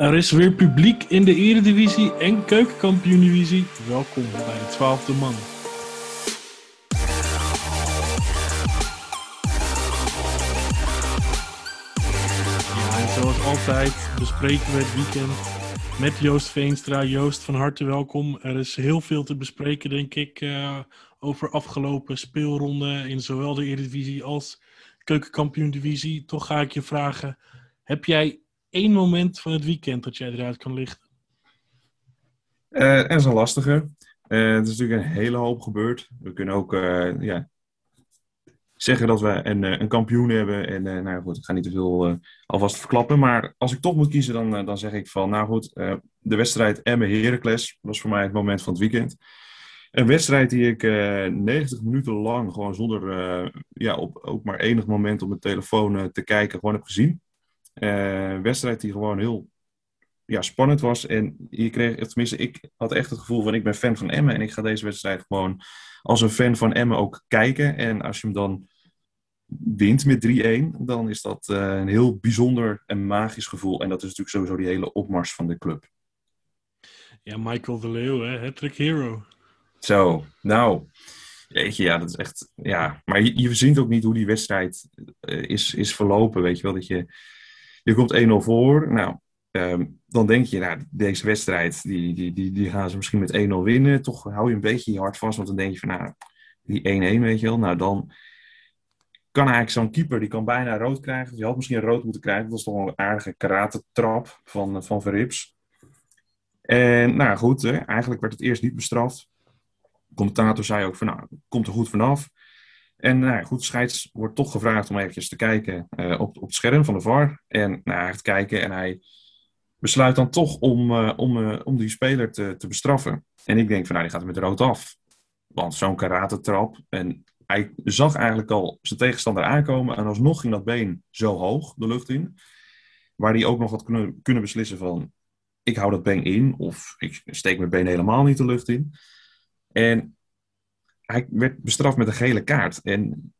Er is weer publiek in de Eredivisie en Keukenkampioen-divisie. Welkom bij de twaalfde man. Ja, en zoals altijd bespreken we het weekend met Joost Veenstra. Joost, van harte welkom. Er is heel veel te bespreken, denk ik, uh, over afgelopen speelronden in zowel de Eredivisie als Keukenkampioen-divisie. Toch ga ik je vragen, heb jij één moment van het weekend dat jij eruit kan lichten? Uh, er is een lastige. Uh, er is natuurlijk een hele hoop gebeurd. We kunnen ook uh, ja, zeggen dat we een, een kampioen hebben. En nou goed, ik ga niet te veel alvast verklappen. Maar als ik toch moet kiezen, dan, dan zeg ik van, nou goed, de wedstrijd Emmen-Heracles was voor mij het moment van het weekend. Een wedstrijd die ik 90 minuten lang gewoon zonder ja, op ook maar enig moment op mijn telefoon te kijken gewoon heb gezien. Uh, wedstrijd die gewoon heel ja, spannend was. En je kreeg, tenminste, ik had echt het gevoel van ik ben fan van Emmen. En ik ga deze wedstrijd gewoon als een fan van Emmen ook kijken. En als je hem dan wint met 3-1, dan is dat uh, een heel bijzonder en magisch gevoel. En dat is natuurlijk sowieso die hele opmars van de club. Ja, Michael de Leeuw, hè? Hattrick Hero. Zo, nou, weet je, ja, dat is echt, ja. Maar je, je ziet ook niet hoe die wedstrijd uh, is, is verlopen, weet je wel. Dat je, je komt 1-0 voor. Nou, um, dan denk je, nou, deze wedstrijd, die, die, die, die gaan ze misschien met 1-0 winnen. Toch hou je een beetje je hart vast, want dan denk je van, nou, die 1-1, weet je wel. Nou, dan kan eigenlijk zo'n keeper, die kan bijna rood krijgen. Die had misschien rood moeten krijgen. Dat was toch een aardige karate-trap van, van Verrips. En nou goed, hè, eigenlijk werd het eerst niet bestraft. De commentator zei ook van, nou, komt er goed vanaf. En nou, goed, scheids wordt toch gevraagd om eventjes te kijken uh, op, op het scherm van de VAR. En nou, hij gaat kijken en hij besluit dan toch om, uh, om, uh, om die speler te, te bestraffen. En ik denk van, nou, die gaat met rood af. Want zo'n karate-trap. En hij zag eigenlijk al zijn tegenstander aankomen. En alsnog ging dat been zo hoog de lucht in. Waar hij ook nog had kunnen, kunnen beslissen van... Ik hou dat been in of ik steek mijn been helemaal niet de lucht in. En hij werd bestraft met een gele kaart. En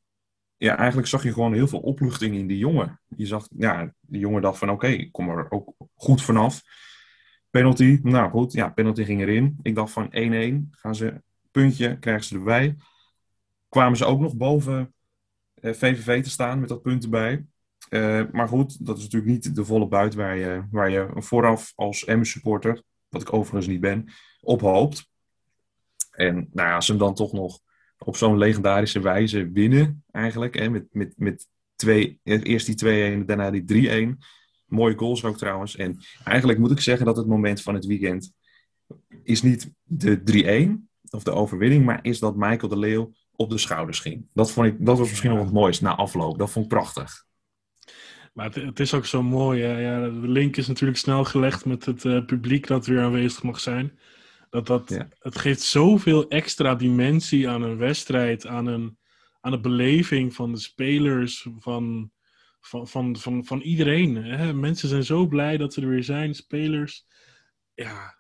ja, eigenlijk zag je gewoon heel veel opluchting in die jongen. Je zag, ja, die jongen dacht van oké, ik kom er ook goed vanaf. Penalty, nou goed, ja, penalty ging erin. Ik dacht van 1-1, gaan ze puntje, krijgen ze erbij. Kwamen ze ook nog boven eh, VVV te staan met dat punt erbij. Uh, maar goed, dat is natuurlijk niet de volle buit waar je, waar je vooraf als M-supporter, wat ik overigens niet ben, op hoopt. En nou ze hem dan toch nog op zo'n legendarische wijze winnen, eigenlijk. Hè, met, met, met twee, eerst die 2-1, daarna die 3-1. Mooie goals ook trouwens. En eigenlijk moet ik zeggen dat het moment van het weekend is niet de 3-1 of de overwinning, maar is dat Michael de Leeuw op de schouders ging. Dat, vond ik, dat was misschien nog het mooiste na afloop. Dat vond ik prachtig. Maar het, is ook zo mooi. Ja, de link is natuurlijk snel gelegd met het uh, publiek dat weer aanwezig mag zijn. Dat, dat, ja. Het geeft zoveel extra dimensie aan een wedstrijd, aan, een, aan de beleving van de spelers, van, van, van, van, van iedereen. Hè? Mensen zijn zo blij dat ze er weer zijn, spelers. Ja,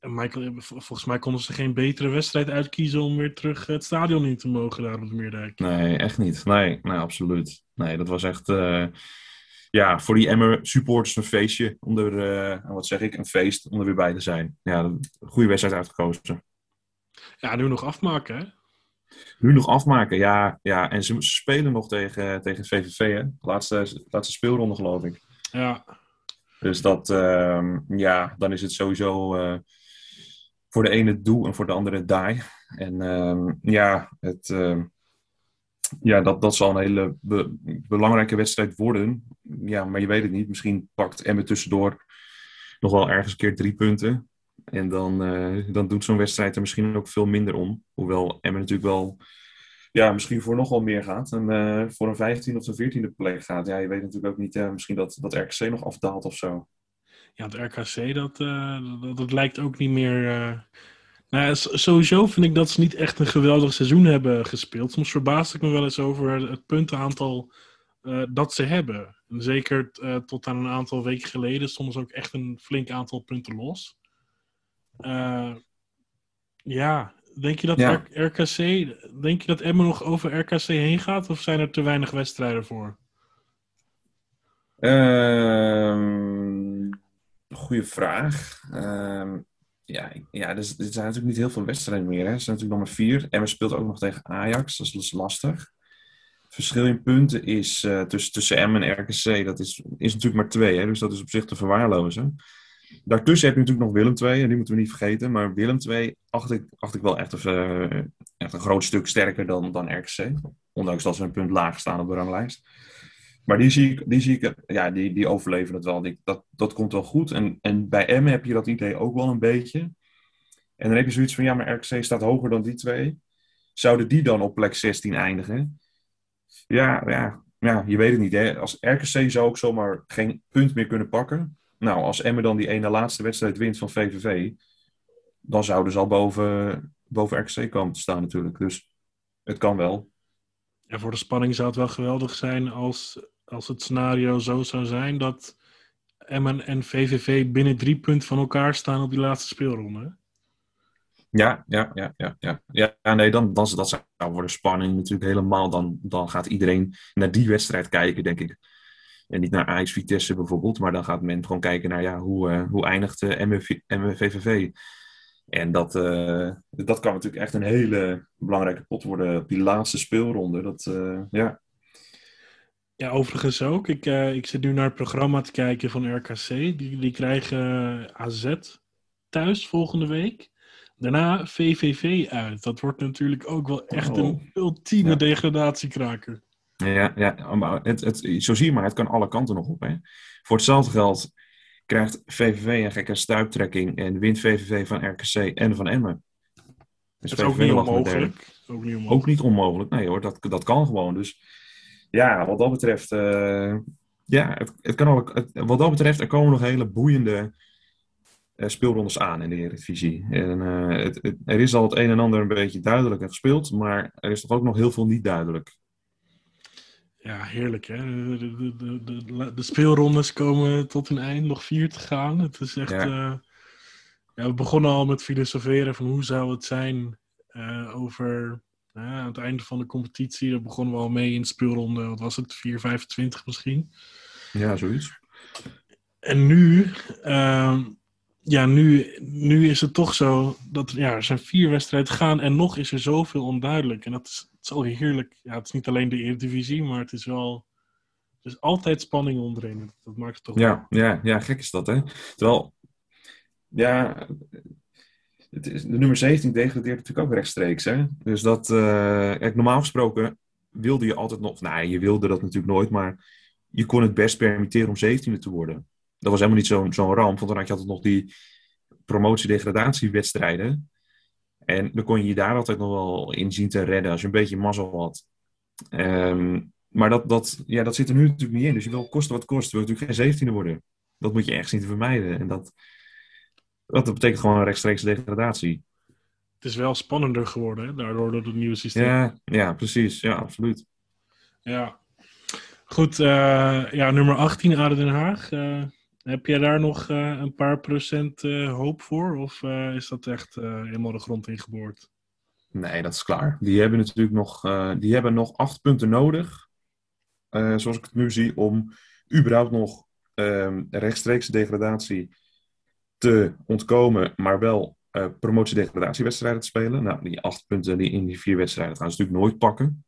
en Michael, volgens mij konden ze geen betere wedstrijd uitkiezen om weer terug het stadion in te mogen daar op de Meerdijk. Nee, echt niet. Nee, nee absoluut. Nee, dat was echt... Uh ja, voor die Emmer supporters een feestje. Om er, uh, wat zeg ik, een feest om er weer bij te zijn. Ja, een goede wedstrijd uitgekozen. Ja, nu nog afmaken, hè? Nu nog afmaken, ja. ja. En ze, ze spelen nog tegen, tegen VVV, hè? Laatste, laatste speelronde, geloof ik. Ja. Dus dat, uh, ja, dan is het sowieso uh, voor de ene doe en voor de andere die. En uh, ja, het ehm, ja, dat, dat zal een hele be belangrijke wedstrijd worden. Ja, maar je weet het niet. Misschien pakt Emmen tussendoor nog wel ergens een keer drie punten. En dan, uh, dan doet zo'n wedstrijd er misschien ook veel minder om. Hoewel Emmen natuurlijk wel ja, misschien voor nog wel meer gaat. En uh, voor een 15 of een 14e plek gaat. Ja, je weet natuurlijk ook niet. Uh, misschien dat, dat RKC nog afdaalt of zo. Ja, het RKC, dat, dat, dat, lijkt ook niet meer nou ja, sowieso vind ik dat ze niet echt een geweldig seizoen hebben gespeeld. Soms verbaas ik me wel eens over het puntenaantal uh, dat ze hebben. En zeker uh, tot aan een aantal weken geleden soms ook echt een flink aantal punten los. Uh, ja, denk je dat ja. RKC, denk je dat Emma nog over RKC heen gaat? Of zijn er te weinig wedstrijden voor? Um, Goeie vraag. Ja, ja er zijn natuurlijk niet heel veel wedstrijden meer. Hè. Er zijn natuurlijk nog maar vier. We speelt ook nog tegen Ajax. Dat is, lastig. Verschil in punten is uh, tussen, tussen M en RKC. Dat is, is natuurlijk maar twee. Hè. Dus dat is op zich te verwaarlozen. Daartussen heb je natuurlijk nog Willem II. En die moeten we niet vergeten. Maar Willem II acht ik, acht ik wel echt, uh, echt een groot stuk sterker dan, dan RKC. Ondanks dat ze een punt laag staan op de ranglijst. Maar die zie ik, die, zie ik ja, die, die overleven het wel. Dat, dat komt wel goed. En, en bij Emmen heb je dat idee ook wel een beetje. En dan heb je zoiets van, ja, maar RKC staat hoger dan die twee. Zouden die dan op plek 16 eindigen? Ja, ja, ja je weet het niet. Hè? Als RKC zou ook zomaar geen punt meer kunnen pakken. Nou, als Emmen dan die ene laatste wedstrijd wint van VVV... dan zouden ze al boven, boven RKC komen te staan natuurlijk. Dus het kan wel. Ja, voor de spanning zou het wel geweldig zijn als als het scenario zo zou zijn dat Emmen en VVV binnen drie punten van elkaar staan op die laatste speelronde. Ja, ja, ja, ja, ja. ja nee, dan, dan dat zou de spanning natuurlijk helemaal. Dan, dan gaat iedereen naar die wedstrijd kijken, denk ik. En niet naar Ajax Vitesse bijvoorbeeld, maar dan gaat men gewoon kijken naar ja, hoe, uh, hoe eindigt uh, Emmen VVV. En dat, uh, dat kan natuurlijk echt een hele belangrijke pot worden op die laatste speelronde. Dat, ja, ja, overigens ook. Ik, uh, ik zit nu naar het programma te kijken van RKC. Die, die krijgen eh, AZ thuis volgende week. Daarna VVV uit. Dat wordt natuurlijk ook wel echt een oh. ultieme ja. degradatiekraker. Ja, ja maar het, het, zo zie je maar, het kan alle kanten nog op. Hè? Voor hetzelfde geld krijgt VVV een gekke stuiptrekking en wint VVV van RKC en van Emmen. Dus dat is ook niet onmogelijk. Ook niet onmogelijk. Ook niet onmogelijk. Nee hoor, dat, dat kan gewoon. Dus ja, wat dat betreft, uh, ja, het, het kan het, wat dat betreft, er komen nog hele boeiende uh, speelrondes aan in de Eredivisie. En uh, het, het, er is al het een en ander een beetje duidelijk en gespeeld, maar er is toch ook nog heel veel niet duidelijk. Ja, heerlijk hè. De, de, de, de, speelrondes komen tot een eind, nog vier te gaan. Het is echt. Ja. ja we begonnen al met filosoferen van hoe zou het zijn over aan het einde van de competitie, daar begonnen we al mee in speelronde, wat was het, 4,25 misschien. Ja, zoiets. En nu, uh, ja, nu, nu is het toch zo dat ja, er zijn vier wedstrijden gaan en nog is er zoveel onduidelijk. En dat is, het is al heerlijk. Ja, het is niet alleen de Eredivisie, maar het is wel... Er is altijd spanning onderin. Dat maakt het toch ja, ja, ja, gek is dat, hè? Terwijl, ja, het is, de nummer 17 degradeert natuurlijk ook rechtstreeks. Hè? Dus dat, uh, normaal gesproken wilde je altijd nog, nou je wilde dat natuurlijk nooit, maar je kon het best permitteren om 17e te worden. Dat was helemaal niet zo'n zo'n ramp, want dan had je altijd nog die promotie-degradatiewedstrijden. En dan kon je je daar altijd nog wel in zien te redden als je een beetje mazzel had. Um, maar dat, dat, ja, dat zit er nu natuurlijk niet in. Dus je wil kosten wat kost. Wil natuurlijk geen 17e worden. Dat moet je echt zien te vermijden. En dat, dat betekent gewoon een rechtstreeks degradatie. Het is wel spannender geworden, hè? daardoor door het nieuwe systeem. Ja, ja precies. Ja, absoluut. Ja. Goed, uh, ja, nummer 18, Aden Den Haag. Uh, heb jij daar nog uh, een paar procent hoop voor? Of is dat echt helemaal de grond ingeboord? Nee, dat is klaar. Die hebben natuurlijk nog, die hebben nog acht punten nodig. zoals ik het nu zie, om überhaupt nog ehm, rechtstreeks degradatie te ontkomen, maar wel uh, promotie-degradatiewedstrijden te spelen. Nou, die acht punten die in die vier wedstrijden gaan ze natuurlijk nooit pakken.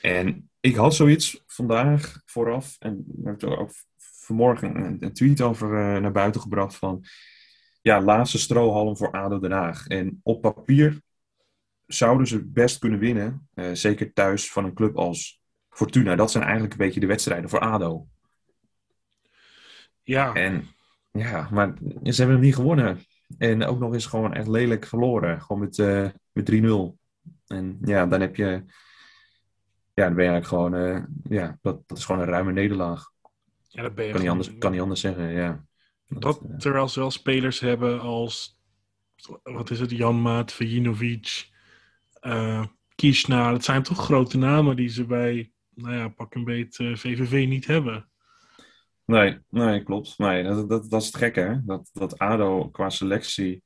En ik had zoiets vandaag vooraf, en heb er ook vanmorgen een, een tweet over uh, naar buiten gebracht van, ja, laatste strohalm voor ADO Den Haag. En op papier zouden ze best kunnen winnen, uh, zeker thuis van een club als Fortuna. Dat zijn eigenlijk een beetje de wedstrijden voor ADO. Ja. En ja, maar ze hebben hem niet gewonnen. En ook nog eens gewoon echt lelijk verloren. Gewoon met, uh, met 3-0. En ja, dan heb je... Ja, dan ben je eigenlijk gewoon... Uh, ja, dat, dat is gewoon een ruime nederlaag. Ja, dat ben je kan, niet anders, kan niet anders zeggen, ja. Dat, dat uh, terwijl ze wel spelers hebben als... Wat is het? Janmaat, Vajinovic, uh, Kishna. Dat zijn toch grote namen die ze bij... Nou ja, pak een beet VVV niet hebben. Nee, nee, klopt. Nee, dat, dat, dat is het gekke, hè? Dat, dat ADO qua selectie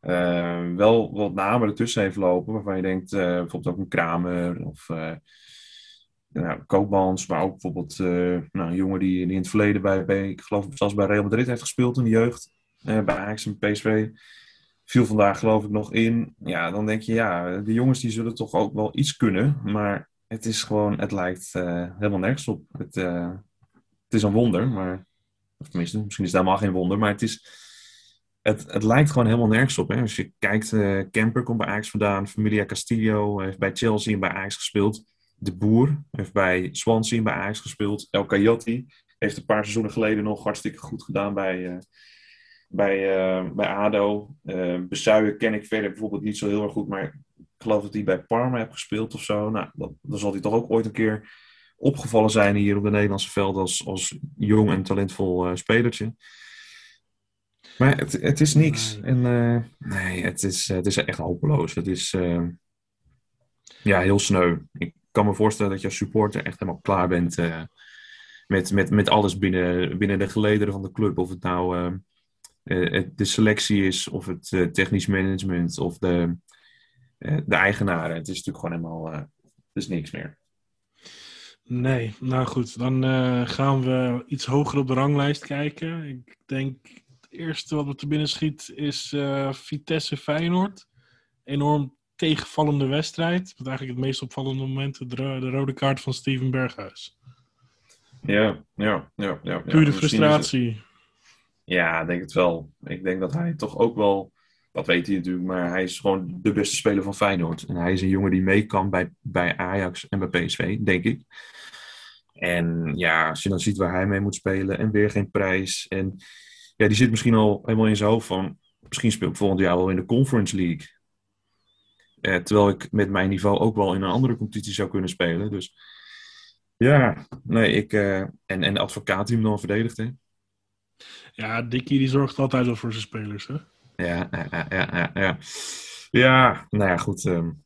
uh, wel wat namen ertussen heeft lopen, waarvan je denkt, uh, bijvoorbeeld ook een Kramer of uh, nou, Koopmans, maar ook bijvoorbeeld nou, een jongen die, in het verleden bij, ik geloof zelfs bij Real Madrid heeft gespeeld in de jeugd. bij Ajax en PSV viel vandaag geloof ik nog in. Ja, dan denk je, ja, de jongens die zullen toch ook wel iets kunnen. Maar het is gewoon, het lijkt helemaal nergens op. Het, het is een wonder, maar... Of tenminste, misschien is het helemaal geen wonder, maar het is... Het, het lijkt gewoon helemaal nergens op. Hè? Als je kijkt, uh, Kemper komt bij Ajax vandaan. Familia Castillo heeft bij Chelsea en bij Ajax gespeeld. De Boer heeft bij Swansea en bij Ajax gespeeld. El Coyote heeft een paar seizoenen geleden nog hartstikke goed gedaan bij, bij, uh, bij ADO. Uh, ken ik verder bijvoorbeeld niet zo heel erg goed, maar ik geloof dat hij bij Parma heeft gespeeld of zo. Nou, dat, dan zal hij toch ook ooit een keer opgevallen zijn hier op de Nederlandse veld als, als jong en talentvol uh, spelertje. Maar het, het is niks. Nee. En, nee, het is, het is echt hopeloos. Het is ja, heel sneu. Ik kan me voorstellen dat je als supporter echt helemaal klaar bent met, met, met alles binnen, binnen de gelederen van de club. Of het nou de selectie is, of het technisch management, of de, de eigenaren. Het is natuurlijk gewoon helemaal, uh, is niks meer. Nee, nou goed, dan gaan we iets hoger op de ranglijst kijken. Ik denk, het eerste wat me te binnen schiet is Vitesse Feyenoord. Enorm tegenvallende wedstrijd. Wat eigenlijk het meest opvallende moment, de, de rode kaart van Steven Berghuis. Ja, ja, ja. ja, Pure frustratie. Ja, ik denk het wel. Ik denk dat hij toch ook wel, dat weet hij natuurlijk, maar hij is gewoon de beste speler van Feyenoord. En hij is een jongen die mee kan bij, bij Ajax en bij PSV, denk ik. En ja, als je dan ziet waar hij mee moet spelen en weer geen prijs. En ja, die zit misschien al helemaal in zijn hoofd van, misschien speel ik volgend jaar wel in de Conference League. Eh, terwijl ik met mijn niveau ook wel in een andere competitie zou kunnen spelen. Dus ja, nee, ik. Uh, en, en de advocaat die hem dan verdedigt, hè. Ja, Dickie die zorgt altijd wel voor zijn spelers, hè? Ja, ja, ja, ja. Ja, nou ja, goed. Um,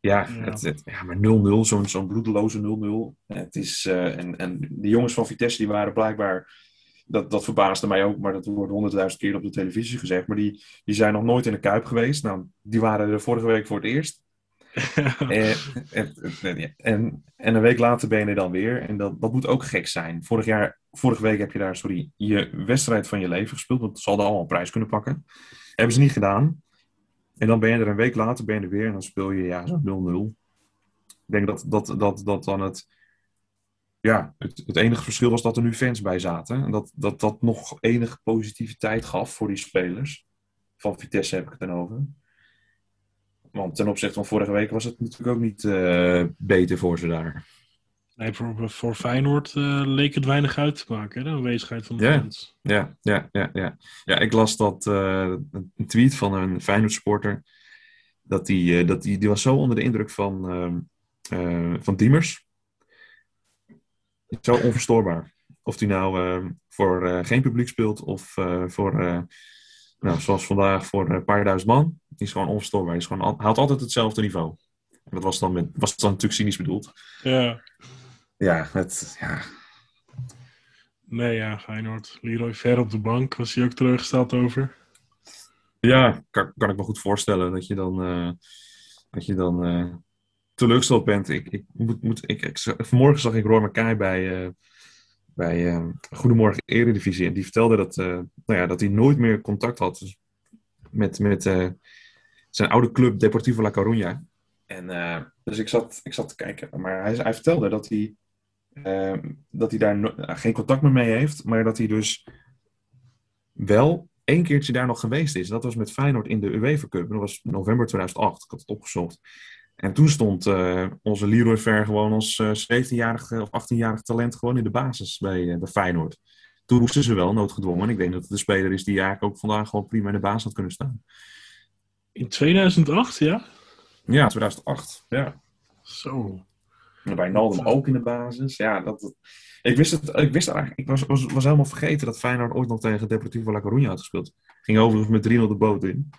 ja, ja. Het, het, ja, maar 0-0, zo'n zo'n bloedeloze 0-0. Het is, uh, en, en de jongens van Vitesse die waren blijkbaar... Dat, dat verbaasde mij ook, maar dat wordt honderdduizend keer op de televisie gezegd. Maar die, die zijn nog nooit in de Kuip geweest. Nou, die waren er vorige week voor het eerst. en, en, en, en, een week later ben je er dan weer. En dat, dat moet ook gek zijn. Vorig jaar, vorige week heb je daar, sorry, je wedstrijd van je leven gespeeld. Want ze hadden allemaal een prijs kunnen pakken. Hebben ze niet gedaan. En dan ben je er een week later ben je er weer. En dan speel je ja, zo'n 0-0. Ik denk dat, dat, dat, dat dan het... Ja, het, het enige verschil was dat er nu fans bij zaten. En dat, dat dat nog enige positiviteit gaf voor die spelers. Van Vitesse heb ik het dan over. Want ten opzichte van vorige week was het natuurlijk ook niet uh, beter voor ze daar. Nee, voor, voor Feyenoord uh, leek het weinig uit te maken, hè, de aanwezigheid van de ja, fans. Ja, ja, ja, ja. ja, ik las dat uh, een tweet van een Feyenoord-sporter. Dat die, dat die, die was zo onder de indruk van, ehm, van Diemers. Zo onverstoorbaar. Of die nou ehm, voor geen publiek speelt of voor nou, zoals vandaag voor een paar duizend man. Die is gewoon onverstoorbaar. Die is gewoon, haalt altijd hetzelfde niveau. En dat was dan, met, was dan natuurlijk cynisch bedoeld. Ja. Ja, het, ja. Nee, ja, Feyenoord. Leroy Ver op de bank. Was hij ook teruggesteld over? Ja, kan, kan ik me goed voorstellen. Dat je dan, uh, dat je dan uh, teleurgesteld bent. Ik, ik, moet, moet, ik, ik, vanmorgen zag ik Roy McKay bij... Uh, bij uh, Goedemorgen Eredivisie. En die vertelde dat, uh, nou ja, dat hij nooit meer contact had met, met uh, zijn oude club Deportivo La Coruña. En, dus ik zat, ik zat te kijken. Maar hij, hij vertelde dat hij, dat hij daar no geen contact meer mee heeft. Maar dat hij dus wel één keertje daar nog geweest is. Dat was met Feyenoord in de UEFA Cup. Dat was november 2008. Ik had het opgezocht. En toen stond uh, onze Leroy Ver gewoon als uh, eh, 17-jarig of 18-jarig talent gewoon in de basis bij, uh, bij Feyenoord. Toen moesten ze wel noodgedwongen. En ik denk dat het de speler is die eigenlijk ook vandaag gewoon prima in de basis had kunnen staan. In 2008, ja? Ja, 2008, ja. Zo. En bij Naldum ook in de basis. Ja, dat, ik wist het, ik wist eigenlijk, ik was, was, was helemaal vergeten dat Feyenoord ooit nog tegen Deportivo La Coruña had gespeeld. Ging overigens met 3-0 de boot in.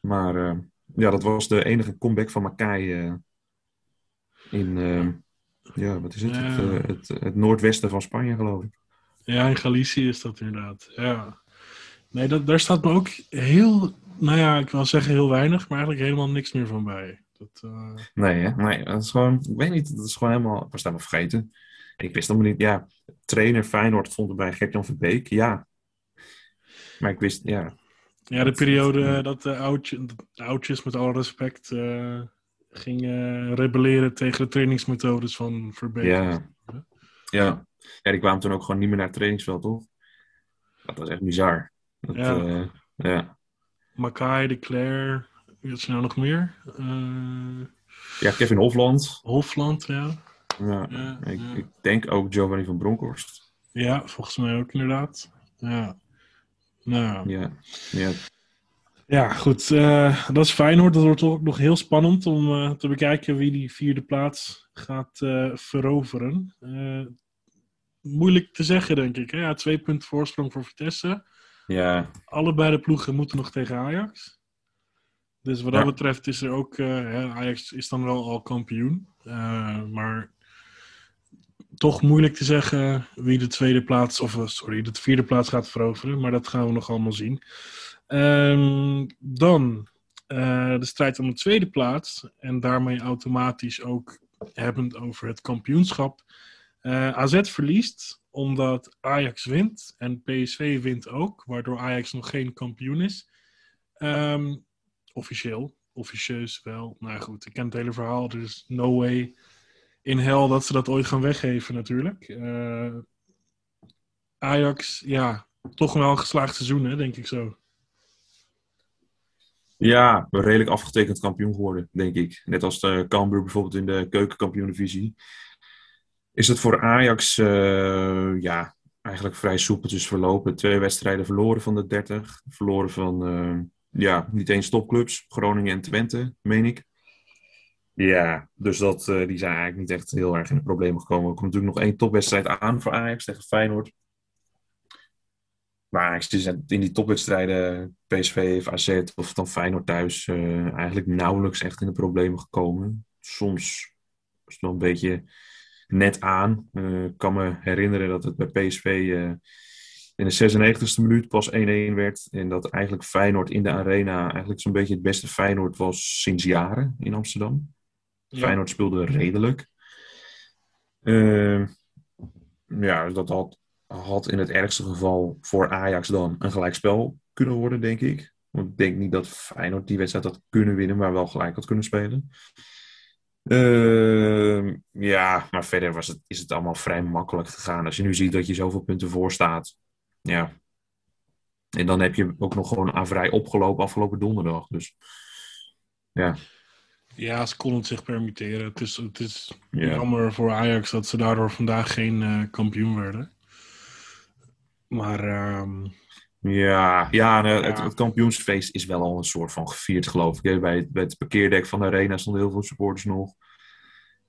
Maar ja, dat was de enige comeback van Makai uh, in, uh, ja, wat is het? Het, uh, het, het, noordwesten van Spanje, geloof ik. Ja, in Galicië is dat inderdaad. Ja. Nee, dat, daar staat me ook heel, nou ja, ik wil zeggen heel weinig, maar eigenlijk helemaal niks meer van bij. Dat, uh... Nee, hè? nee, dat is gewoon, ik weet niet, dat is gewoon helemaal, ik was helemaal vergeten. Ik wist helemaal niet, ja, trainer Feyenoord vond het bij Gert-Jan Verbeek, ja. Maar ik wist, ja. Ja, de periode dat de, oudje, de oudjes, met alle respect, uh, gingen rebelleren tegen de trainingsmethodes van Verbeek. Ja. ja. Ja, die kwamen toen ook gewoon niet meer naar het trainingsveld, toch? Dat was echt bizar. Dat, ja. Uh, ja. Makai, de Claire, wie er nou nog meer? Uh, ja, Kevin Hofland. Hofland, ja. Ja, ja, ik, ja. ik, denk ook Giovanni van Bronckhorst. Ja, volgens mij ook inderdaad. Ja. Nou. Ja, ja. Ja, goed. Uh, dat is fijn hoor. Dat wordt ook nog heel spannend om uh, te bekijken wie die vierde plaats gaat uh, veroveren. moeilijk te zeggen, denk ik. Hè? Ja, twee punten voorsprong voor Vitesse. Ja. Allebei de ploegen moeten nog tegen Ajax. Dus wat dat ja. betreft is er ook... Ajax is dan wel al kampioen. maar toch moeilijk te zeggen wie de tweede plaats... Of sorry, de vierde plaats gaat veroveren. Maar dat gaan we nog allemaal zien. Um, dan uh, de strijd om de tweede plaats. En daarmee automatisch ook hebbend over het kampioenschap. Uh, AZ verliest omdat Ajax wint en PSV wint ook, waardoor Ajax nog geen kampioen is. Um, officieel, officieus wel. Nou goed, ik ken het hele verhaal, er is no way in hell dat ze dat ooit gaan weggeven natuurlijk. Uh, Ajax, ja, toch wel een geslaagd seizoen, hè, denk ik zo. Ja, redelijk afgetekend kampioen geworden, denk ik. Net als de Cambuur bijvoorbeeld in de keukenkampioen-divisie. Is het voor Ajax uh, ja, eigenlijk vrij soepeltjes verlopen. Twee wedstrijden verloren van de 30. Verloren van uh, ja, niet eens topclubs. Groningen en Twente, meen ik. Ja, dus dat, uh, die zijn eigenlijk niet echt heel erg in de problemen gekomen. Er komt natuurlijk nog één topwedstrijd aan voor Ajax tegen Feyenoord. Maar is in die topwedstrijden, PSV of AZ of dan Feyenoord thuis, uh, eigenlijk nauwelijks echt in de problemen gekomen. Soms is het wel een beetje net aan. Uh, ik kan me herinneren dat het bij PSV in de 96e minuut pas 1-1 werd. En dat eigenlijk Feyenoord in de arena eigenlijk zo'n beetje het beste Feyenoord was sinds jaren in Amsterdam. Ja. Feyenoord speelde redelijk. ja, dat had had in het ergste geval voor Ajax dan een gelijkspel kunnen worden, denk ik. Want ik denk niet dat Feyenoord die wedstrijd had kunnen winnen, maar wel gelijk had kunnen spelen. Uh, ja, maar verder was het, is het allemaal vrij makkelijk gegaan. Als je nu ziet dat je zoveel punten voor staat. Ja. En dan heb je ook nog gewoon aan vrij opgelopen afgelopen donderdag. Dus ja. Ja, ze konden het zich permitteren. Het is, het is ja. jammer voor Ajax dat ze daardoor vandaag geen uh, kampioen werden. Maar. Um... Ja, ja, ja. Het, het, kampioensfeest is wel al een soort van gevierd, geloof ik. Bij, bij het parkeerdek van de Arena stonden heel veel supporters nog.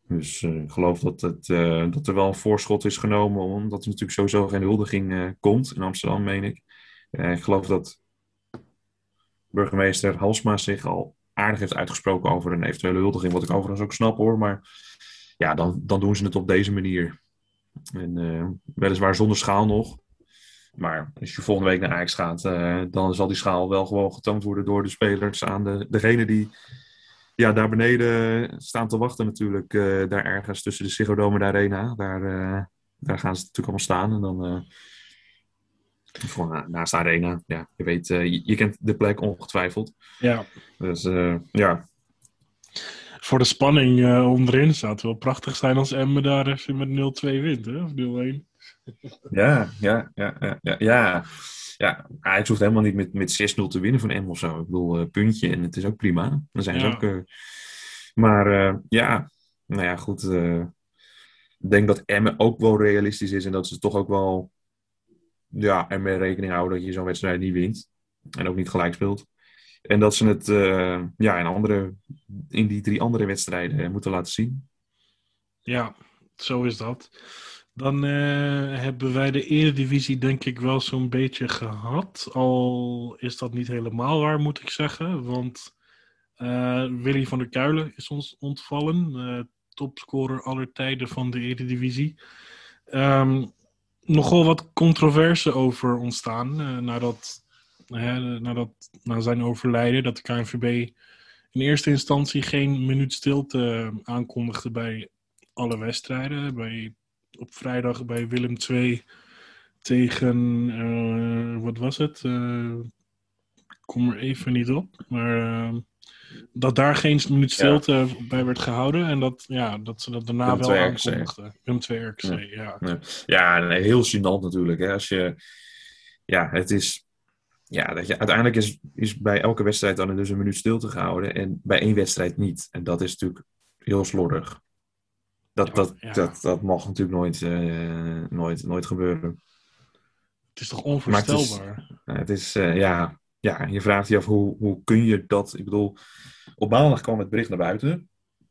Dus uh, ik geloof dat, het, uh, dat er wel een voorschot is genomen, omdat er natuurlijk sowieso geen huldiging uh, komt in Amsterdam, meen ik. ik geloof dat burgemeester Halsma zich al aardig heeft uitgesproken over een eventuele huldiging, wat ik overigens ook snap hoor. Maar ja, dan, dan doen ze het op deze manier. En weliswaar zonder schaal nog. Maar als je volgende week naar Ajax gaat, uh, dan zal die schaal wel gewoon getoond worden door de spelers aan de, degene die ja, daar beneden staan te wachten natuurlijk. Uh, daar ergens tussen de Ziggo en de Arena. Daar gaan ze natuurlijk allemaal staan. En dan gewoon naast de Arena. Ja, je weet, je, je, kent de plek ongetwijfeld. Ja. Dus ja. Voor de spanning onderin zou het wel prachtig zijn als Emmen daar even met 0-2 wint, hè? of 0-1. Ja, ja, ja, ja, ja. ja. ja Ajax hoeft helemaal niet met, met 6-0 te winnen van M of zo. Ik bedoel, uh, puntje en het is ook prima. Dan zijn ze ook... Uh, maar uh, ja, nou ja, goed. ik denk dat Emmen ook wel realistisch is en dat ze toch ook wel ja, ermee rekening houden dat je zo'n wedstrijd niet wint. En ook niet gelijk speelt. En dat ze het ja, in, andere, in die drie andere wedstrijden moeten laten zien. Ja, zo is dat. Dan uh, hebben wij de Eredivisie denk ik wel zo'n beetje gehad. Al is dat niet helemaal waar, moet ik zeggen. Want Willy van der Kuilen is ons ontvallen. Topscorer aller tijden van de Eredivisie. Um, nogal wat controverse over ontstaan nadat, nadat, na zijn overlijden. Dat de KNVB in eerste instantie geen minuut stilte aankondigde bij alle wedstrijden. Bij, op vrijdag bij Willem II tegen, uh, wat was het? Uh, kom er even niet op. Maar dat daar geen minuut stilte ja. bij werd gehouden. En dat, ja, dat ze dat daarna wel aankondigden. Willem 2 RKC, ja. Ja, heel gênant natuurlijk. Hè? Als je, ja, het is... Ja, dat je, uiteindelijk is, is bij elke wedstrijd dan dus een minuut stilte gehouden. En bij één wedstrijd niet. En dat is natuurlijk heel slordig. Dat, dat, dat, dat mag natuurlijk nooit, uh, nooit, nooit gebeuren. Het is toch onvoorstelbaar? Het is, het is uh, ja, ja, je vraagt je af hoe, hoe kun je dat. Ik bedoel, op maandag kwam het bericht naar buiten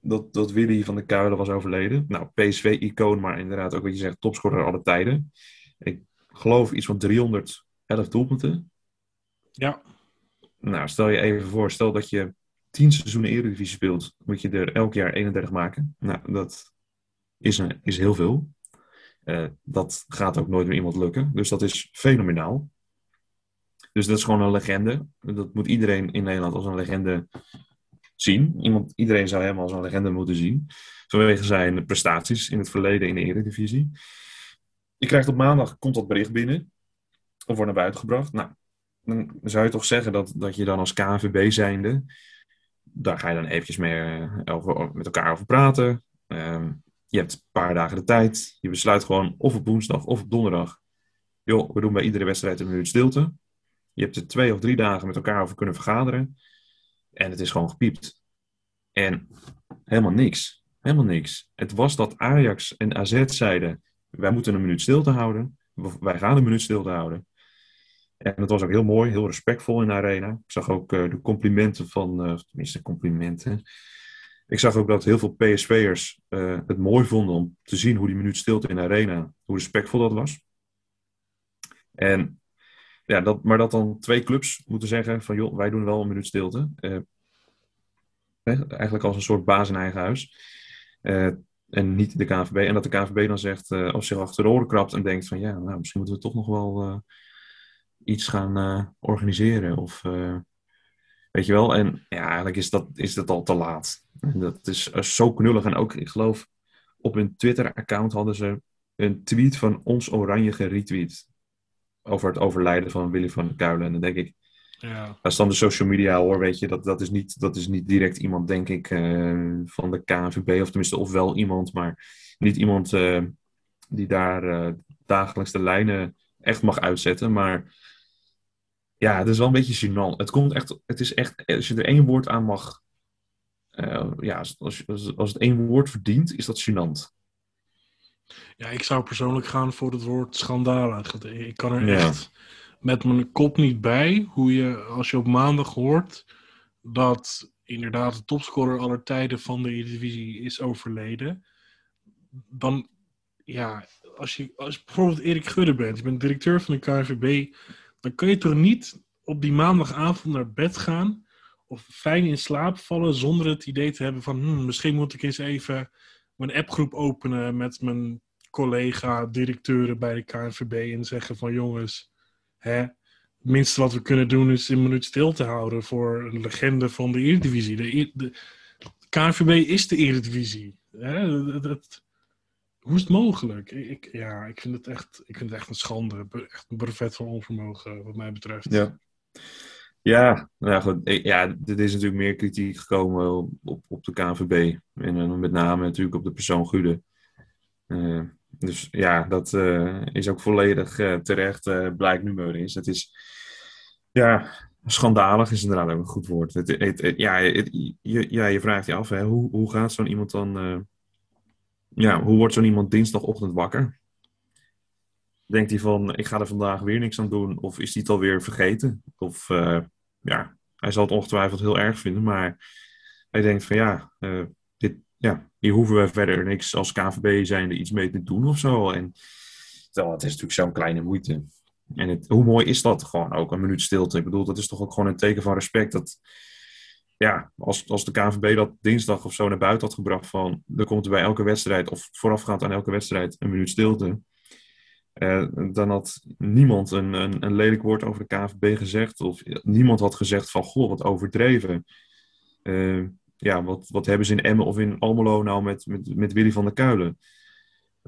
dat, dat Willy van de Kuilen was overleden. Nou, PSV-icoon, maar inderdaad ook wat je zegt, topscorer alle tijden. Ik geloof iets van 311 doelpunten. Ja. Nou, stel je even voor, stel dat je 10 seizoenen Eredivisie speelt, moet je er elk jaar 31 maken. Nou, dat is, een, is heel veel. Uh, dat gaat ook nooit meer iemand lukken. Dus dat is fenomenaal. Dus dat is gewoon een legende. Dat moet iedereen in Nederland als een legende zien. Iemand, iedereen zou hem als een legende moeten zien. Vanwege zijn prestaties in het verleden in de Eredivisie. Je krijgt op maandag, komt dat bericht binnen. Of wordt naar buiten gebracht. Nou, dan zou je toch zeggen dat, dat je dan als KNVB zijnde... Daar ga je dan eventjes mee, eh, met elkaar over praten. Uh, je hebt een paar dagen de tijd. Je besluit gewoon of op woensdag of op donderdag. Joh, we doen bij iedere wedstrijd een minuut stilte. Je hebt er twee of drie dagen met elkaar over kunnen vergaderen. En het is gewoon gepiept. En helemaal niks. Helemaal niks. Het was dat Ajax en AZ zeiden: wij moeten een minuut stilte houden. Wij gaan een minuut stilte houden. En dat was ook heel mooi, heel respectvol in de arena. Ik zag ook uh, de complimenten van, uh, tenminste complimenten. Ik zag ook dat heel veel PSV'ers uh, het mooi vonden om te zien hoe die minuut stilte in de arena, hoe respectvol dat was. En ja, dat, maar dat dan twee clubs moeten zeggen van joh, wij doen wel een minuut stilte. Uh, eigenlijk als een soort baas in eigen huis. Uh, en niet de KNVB. En dat de KNVB dan zegt, uh, als zich achter de oren krabt en denkt van ja, nou, misschien moeten we toch nog wel iets gaan organiseren. Of weet je wel. En ja, eigenlijk is dat, is dat al te laat. En dat is zo knullig. En ook, ik geloof, op hun Twitter-account hadden ze een tweet van ons Oranje geretweet over het overlijden van Willy van Kuilen. En dan denk ik, ja. dat is dan de social media hoor, weet je. Dat, dat, is, niet, dat is niet direct iemand, denk ik, uh, van de KNVB. Of tenminste, of wel iemand, maar niet iemand uh, die daar uh, dagelijks de lijnen echt mag uitzetten. Maar ja, het is wel een beetje gênant. Het komt echt, het is echt, als je er één woord aan mag, ja, als, als, als het één woord verdient, is dat gênant. Ja, ik zou persoonlijk gaan voor het woord schandalig. Ik kan er echt met mijn kop niet bij hoe je, als je op maandag hoort dat inderdaad de topscorer aller tijden van de Eredivisie is overleden. Dan, ja, als je, als je bijvoorbeeld Erik Gudde bent, je bent directeur van de KNVB, dan kun je toch niet op die maandagavond naar bed gaan of fijn in slaap vallen zonder het idee te hebben van hmm, misschien moet ik eens even mijn appgroep openen met mijn collega-directeuren bij de KNVB en zeggen van jongens, hè, het minste wat we kunnen doen is een minuut stil te houden voor een legende van de Eredivisie. De, de, KNVB is de Eredivisie. Hè? Hoe is het mogelijk? Ik, ja, ik vind het echt, ik vind het echt een schande. Echt een brevet van onvermogen, wat mij betreft. Ja. Ja, nou goed. Ja, er is natuurlijk meer kritiek gekomen op, op de KNVB. En met name natuurlijk op de persoon Gude. Uh, dus ja, dat uh, is ook volledig terecht, blijkt nu maar eens. Het is, ja, schandalig is inderdaad ook een goed woord. Het, ja, je, ja, je vraagt je af, hè, hoe, hoe gaat zo'n iemand dan... ja, hoe wordt zo'n iemand dinsdagochtend wakker? Denkt hij van, ik ga er vandaag weer niks aan doen? Of is hij het alweer vergeten? Of ja, hij zal het ongetwijfeld heel erg vinden, maar hij denkt van ja, uh, dit, ja hier hoeven we verder niks als KVB zijnde iets mee te doen of zo. En terwijl het is natuurlijk zo'n kleine moeite. En het, hoe mooi is dat gewoon ook, een minuut stilte? Ik bedoel, dat is toch ook gewoon een teken van respect. Dat, ja, als, als de KVB dat dinsdag of zo naar buiten had gebracht van, er komt er bij elke wedstrijd, of voorafgaand aan elke wedstrijd, een minuut stilte. Uh, dan had niemand een, een, een, lelijk woord over de KVB gezegd. Of niemand had gezegd van, goh, wat overdreven. ja, wat, wat hebben ze in Emmen of in Almelo nou met, met, met Willy van der Kuilen?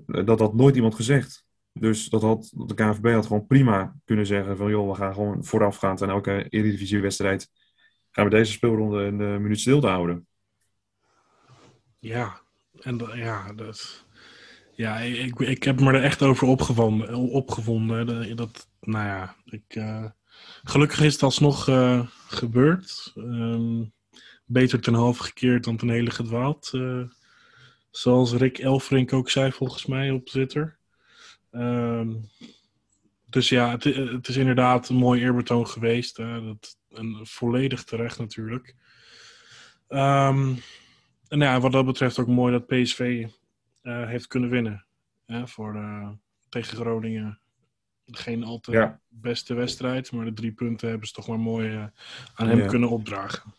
Dat had nooit iemand gezegd. Dus dat had, de KNVB had gewoon prima kunnen zeggen van joh, we gaan gewoon voorafgaand aan elke Eredivisie-wedstrijd gaan we deze speelronde een minuut stil te houden. Ja, en ja, dat, ja ik, ik heb me er echt over opgevonden. opgevonden dat, nou ja, ik, uh, gelukkig is het alsnog uh, gebeurd. Um, beter ten halve gekeerd dan ten hele gedwaald. zoals Rick Elfrink ook zei volgens mij op Twitter. Um, dus ja, het, het, is inderdaad een mooi eerbetoon geweest. dat, en volledig terecht natuurlijk. Um, en ja, wat dat betreft ook mooi dat PSV heeft kunnen winnen. Hè, voor de, tegen Groningen. Geen al te ja. beste wedstrijd, maar de drie punten hebben ze toch maar mooi uh, aan hem kunnen opdragen.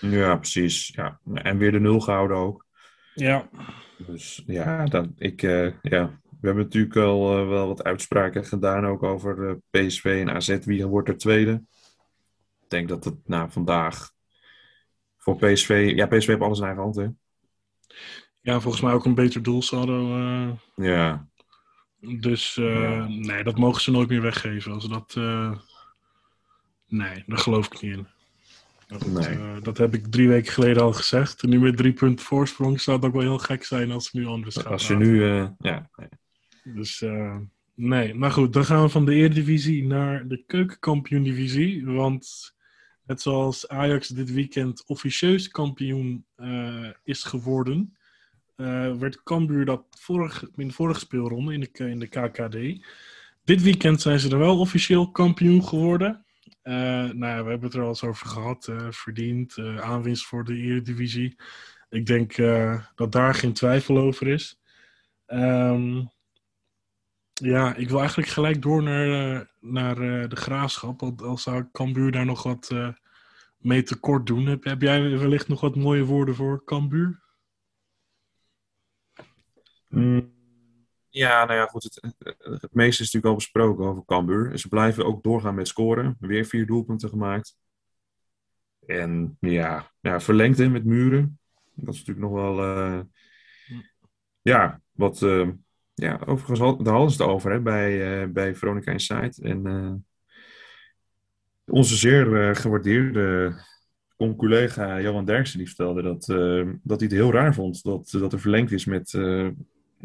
Ja, precies. Ja. En weer de nul gehouden ook. Ja. Dus ja, dan, ik, uh, ja, we hebben natuurlijk al uh, wel wat uitspraken gedaan ook over PSV en AZ. Wie wordt er tweede? Ik denk dat het nou, vandaag voor PSV... Ja, PSV heeft alles in eigen hand, hè? Ja, volgens mij ook een beter doelsaldo. Uh... Ja. Dus ja. nee, dat mogen ze nooit meer weggeven. Als dat... Nee, daar geloof ik niet in. Dat, nee. dat heb ik drie weken geleden al gezegd. En nu met drie punten voorsprong zou het ook wel heel gek zijn als ze nu anders gaan. Als je nu... ja, nee. Dus uh, nee, maar goed, dan gaan we van de Eredivisie naar de Keukenkampioen-divisie. Want net zoals Ajax dit weekend officieus kampioen uh, is geworden, uh, werd Cambuur dat vorig, in de vorige speelronde in de, in de KKD. Dit weekend zijn ze er wel officieel kampioen geworden. nou ja, we hebben het er al eens over gehad. verdiend, aanwinst voor de Eredivisie. Ik denk dat daar geen twijfel over is. Um, ja, ik wil eigenlijk gelijk door naar, uh, naar uh, de graafschap. Want al zou Cambuur daar nog wat uh, mee tekort doen. Heb, heb, jij wellicht nog wat mooie woorden voor Cambuur? Mm, ja, nou ja, goed. Het, het, meeste is natuurlijk al besproken over Cambuur. Ze blijven ook doorgaan met scoren. Weer vier doelpunten gemaakt. En ja, ja verlengd in met muren. Dat is natuurlijk nog wel... ja, wat ja, overigens, daar hadden ze het over hè, bij, uh, bij Veronica Insight. En uh, onze zeer uh, gewaardeerde collega Johan Derksen die vertelde dat, dat hij het heel raar vond dat, dat er verlengd is met,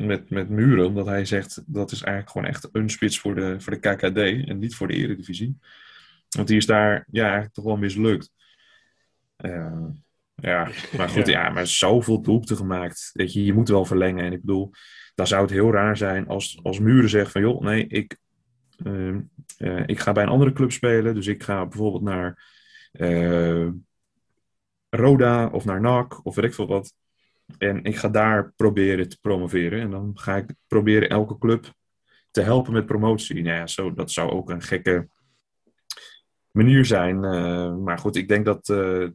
met, met Muren. Omdat hij zegt dat is eigenlijk gewoon echt een spits voor de, voor de KKD en niet voor de Eredivisie. Want die is daar ja, eigenlijk toch wel mislukt. ja, maar goed, ja. ja, maar zoveel doelpunten gemaakt. Weet je, je moet wel verlengen. En ik bedoel, dan zou het heel raar zijn als, als Muren zegt van joh, nee, ik, uh, uh, ik ga bij een andere club spelen. Dus ik ga bijvoorbeeld naar uh, Roda of naar NAC of weet ik veel wat. En ik ga daar proberen te promoveren. En dan ga ik proberen elke club te helpen met promotie. Nou ja, zo, dat zou ook een gekke manier zijn. maar goed, ik denk dat,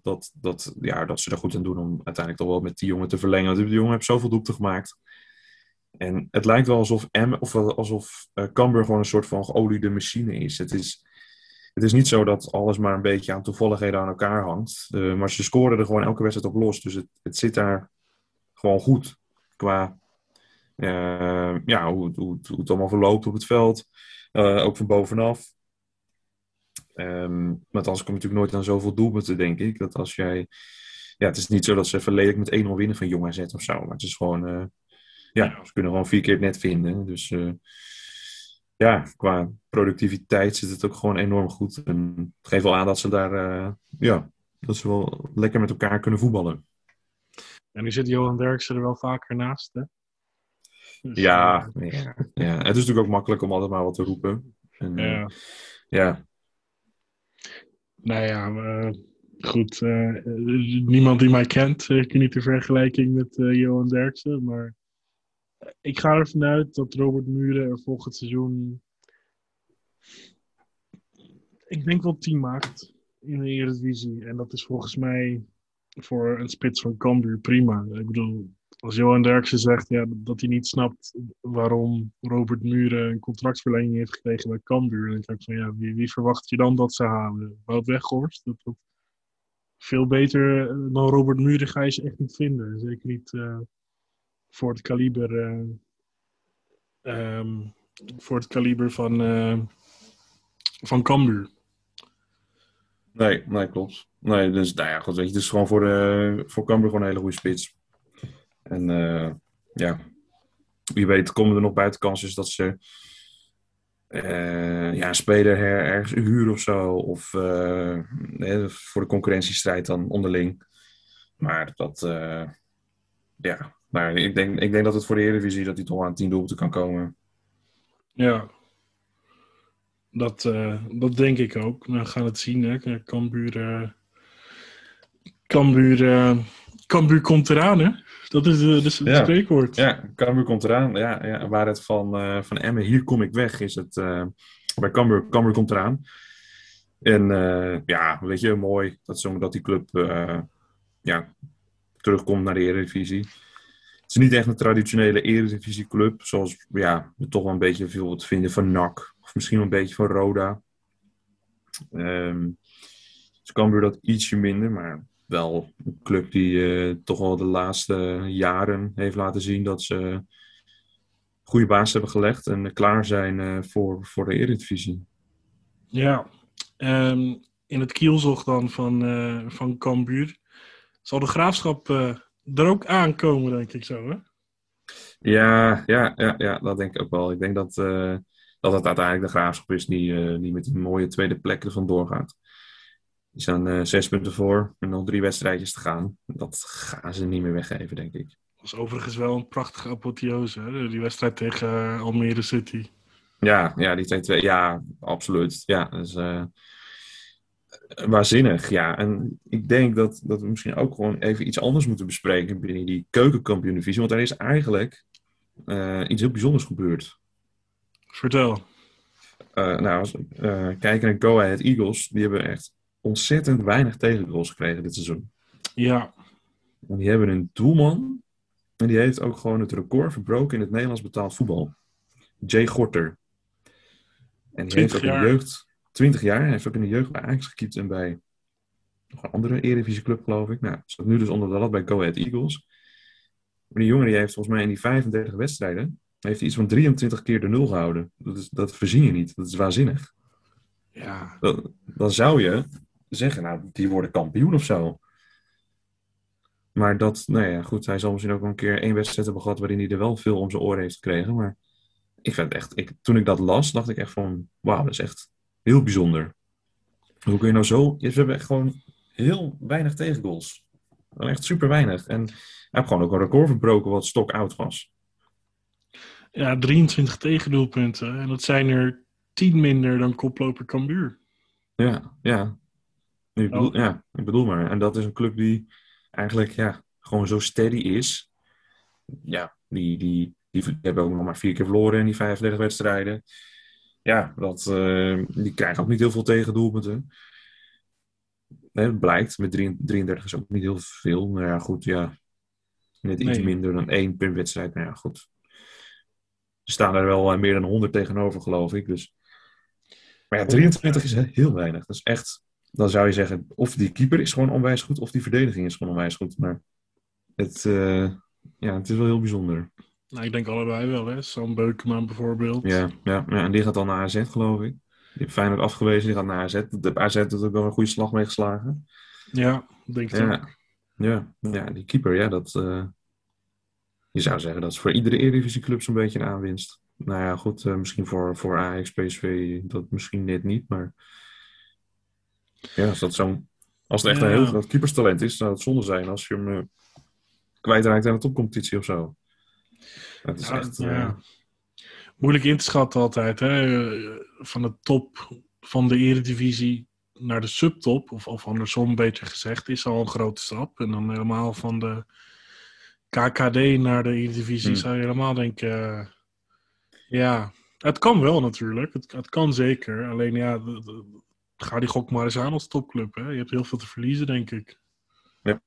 dat, dat, ja, dat ze er goed aan doen om uiteindelijk toch wel met die jongen te verlengen. Want die jongen heeft zoveel doelpunten gemaakt. En het lijkt wel alsof, M, of alsof uh, Cambuur gewoon een soort van geoliede machine is. Het, is. het is niet zo dat alles maar een beetje aan toevalligheden aan elkaar hangt. Maar ze scoren er gewoon elke wedstrijd op los. Dus het, het zit daar gewoon goed qua uh, ja, hoe, hoe, hoe, het allemaal verloopt op het veld. ook van bovenaf. Um, want anders kom je natuurlijk nooit aan zoveel doelpunten, denk ik. Dat als jij... Ja, het is niet zo dat ze even met 1-0 winnen van Jong AZ of zo. Maar het is gewoon ja, ze kunnen gewoon vier keer het net vinden. Dus ja, qua productiviteit zit het ook gewoon enorm goed. En het geeft wel aan dat ze daar, ja, dat ze wel lekker met elkaar kunnen voetballen. En nu zit Johan Derksen er wel vaker naast, hè? Dus, ja, uh, ja, ja, het is natuurlijk ook makkelijk om altijd maar wat te roepen. En, ja. ja. Nou ja, goed. niemand die mij kent, ik niet de vergelijking met Johan Derksen, maar ik ga ervan uit dat Robert Muren er volgend seizoen. Ik denk wel 10 maakt in de Eredivisie. En dat is volgens mij voor een spits van Cambuur prima. Ik bedoel, als Johan Derksen zegt ja, dat hij niet snapt waarom Robert Muren een contractverlenging heeft gekregen bij Cambuur. Dan denk ik van ja, wie, wie verwacht je dan dat ze halen? Wout Weghorst? Dat, dat veel beter dan Robert Muren ga je ze echt niet vinden. Zeker niet voor het kaliber. Um, voor het kaliber van, van Cambuur. Nee, nee, klopt. Nee, dus nou ja, weet je, is gewoon voor, de, voor Cambuur gewoon een hele goede spits. En uh, ja, wie weet komen er nog buitenkansen dat ze uh, ja, een speler her, ergens huren of zo. Of voor de concurrentiestrijd dan onderling. Maar dat, ja, maar ik denk, ik denk dat het voor de Eredivisie dat hij toch aan tien doelpunten kan komen. Ja, dat, uh, dat denk ik ook. We gaan het zien. Hè. Cambuur, uh, Cambuur, uh, Cambuur komt eraan, hè? Dat is de, ja. spreekwoord. Ja, Cambuur komt eraan. Ja, ja, waar het van, van Emmen, hier kom ik weg, is het bij Cambuur, Cambuur komt eraan. En ja, weet je, mooi dat, zo, dat die club ja, terugkomt naar de Eredivisie. Het is niet echt een traditionele Eredivisie-club, zoals ja, we toch wel een beetje veel te vinden van NAC misschien een beetje van Roda. Um, dus Cambuur dat ietsje minder, maar wel een club die uh, toch al de laatste jaren heeft laten zien dat ze goede basis hebben gelegd en klaar zijn uh, voor, voor de Eredivisie. Ja, um, in het kielzog dan van, uh, van Cambuur zal de graafschap er ook aankomen, denk ik zo, hè? Ja, ja, ja, ja, dat denk ik ook wel. Ik denk dat dat het uiteindelijk de graafschap is die, uh, die met die mooie tweede plek ervan doorgaat. Die staan uh, zes punten voor en nog drie wedstrijdjes te gaan. Dat gaan ze niet meer weggeven, denk ik. Dat was overigens wel een prachtige apotheose, hè? die wedstrijd tegen uh, Almere City. Ja, ja, die twee, ja, absoluut. Ja, dus, waanzinnig, ja. En ik denk dat, dat we misschien ook gewoon even iets anders moeten bespreken binnen die keukenkampioen-divisie. Want er is eigenlijk iets heel bijzonders gebeurd. Vertel. Uh, nou, als we uh, kijken naar Go Ahead Eagles, die hebben echt ontzettend weinig tegengoals gekregen dit seizoen. Ja. En die hebben een doelman, en die heeft ook gewoon het record verbroken in het Nederlands betaald voetbal. Jay Gorter. En die heeft ook jaar. in de jeugd, 20 jaar, hij heeft ook in de jeugd bij Ajax gekiept en bij nog een andere Eredivisieclub, geloof ik. Nou, staat nu dus onder de lat bij Go Ahead Eagles. Maar die jongen die heeft volgens mij in die 35 wedstrijden heeft hij iets van 23 keer de nul gehouden. Dat, is, dat verzin je niet. Dat is waanzinnig. Ja. Dan, dan zou je zeggen, nou, die worden kampioen of zo. Maar dat, nou ja, goed, hij zal misschien ook een keer één wedstrijd hebben gehad waarin hij er wel veel om zijn oren heeft gekregen. Maar ik vind het echt, ik, toen ik dat las, dacht ik echt van, wauw, dat is echt heel bijzonder. Hoe kun je nou zo, je hebben echt gewoon heel weinig tegengoals. Echt super weinig. En hij heeft gewoon ook een record verbroken wat stok oud was. Ja, 23 tegendoelpunten. En dat zijn er 10 minder dan koploper Cambuur. Ja, ja. Ik bedoel, oh. ja, ik bedoel maar. En dat is een club die eigenlijk ja, gewoon zo steady is. Ja, die, die, die hebben ook nog maar vier keer verloren in die 35 wedstrijden. Ja, dat, uh, die krijgen ook niet heel veel tegendoelpunten. Nee, dat blijkt. Met 33 is ook niet heel veel. Nou ja, goed, ja. Net iets nee. minder dan één per wedstrijd. Nou ja, goed. Er staan er wel eh, meer dan 100 tegenover, geloof ik. Dus. Maar ja, 23 is heel weinig. Dat is echt, dan zou je zeggen, of die keeper is gewoon onwijs goed, of die verdediging is gewoon onwijs goed. Maar het, uh, ja, het is wel heel bijzonder. Nou, ik denk allebei wel, hè. Sam Beukema bijvoorbeeld. Ja, ja, ja, en die gaat dan naar AZ, geloof ik. Die heeft Feyenoord afgewezen, die gaat naar AZ. De AZ heeft ook wel een goede slag mee geslagen. Ja, denk ik ja. Ja, ja, die keeper, ja, dat... Uh, je zou zeggen dat is voor iedere Eredivisieclub zo'n beetje een aanwinst. Nou ja, goed, uh, misschien voor, voor Ajax, PSV dat misschien net niet, maar ja, als, dat zo'n, als het echt ja. een heel groot keeperstalent is, zou het zonde zijn als je hem uh, kwijtraakt aan de topcompetitie of zo. Dat is ja, echt... Ja. Uh... Moeilijk in te schatten altijd, hè. Van de top van de Eredivisie naar de subtop, of, of andersom beter gezegd, is al een grote stap. En dan helemaal van de KKD naar de Eredivisie hmm. zou je helemaal denken... Uh, ja, het kan wel natuurlijk. Het, het kan zeker. Alleen ja, de, de, ga die gok maar eens aan als topclub. Hè? Je hebt heel veel te verliezen, denk ik. Ja,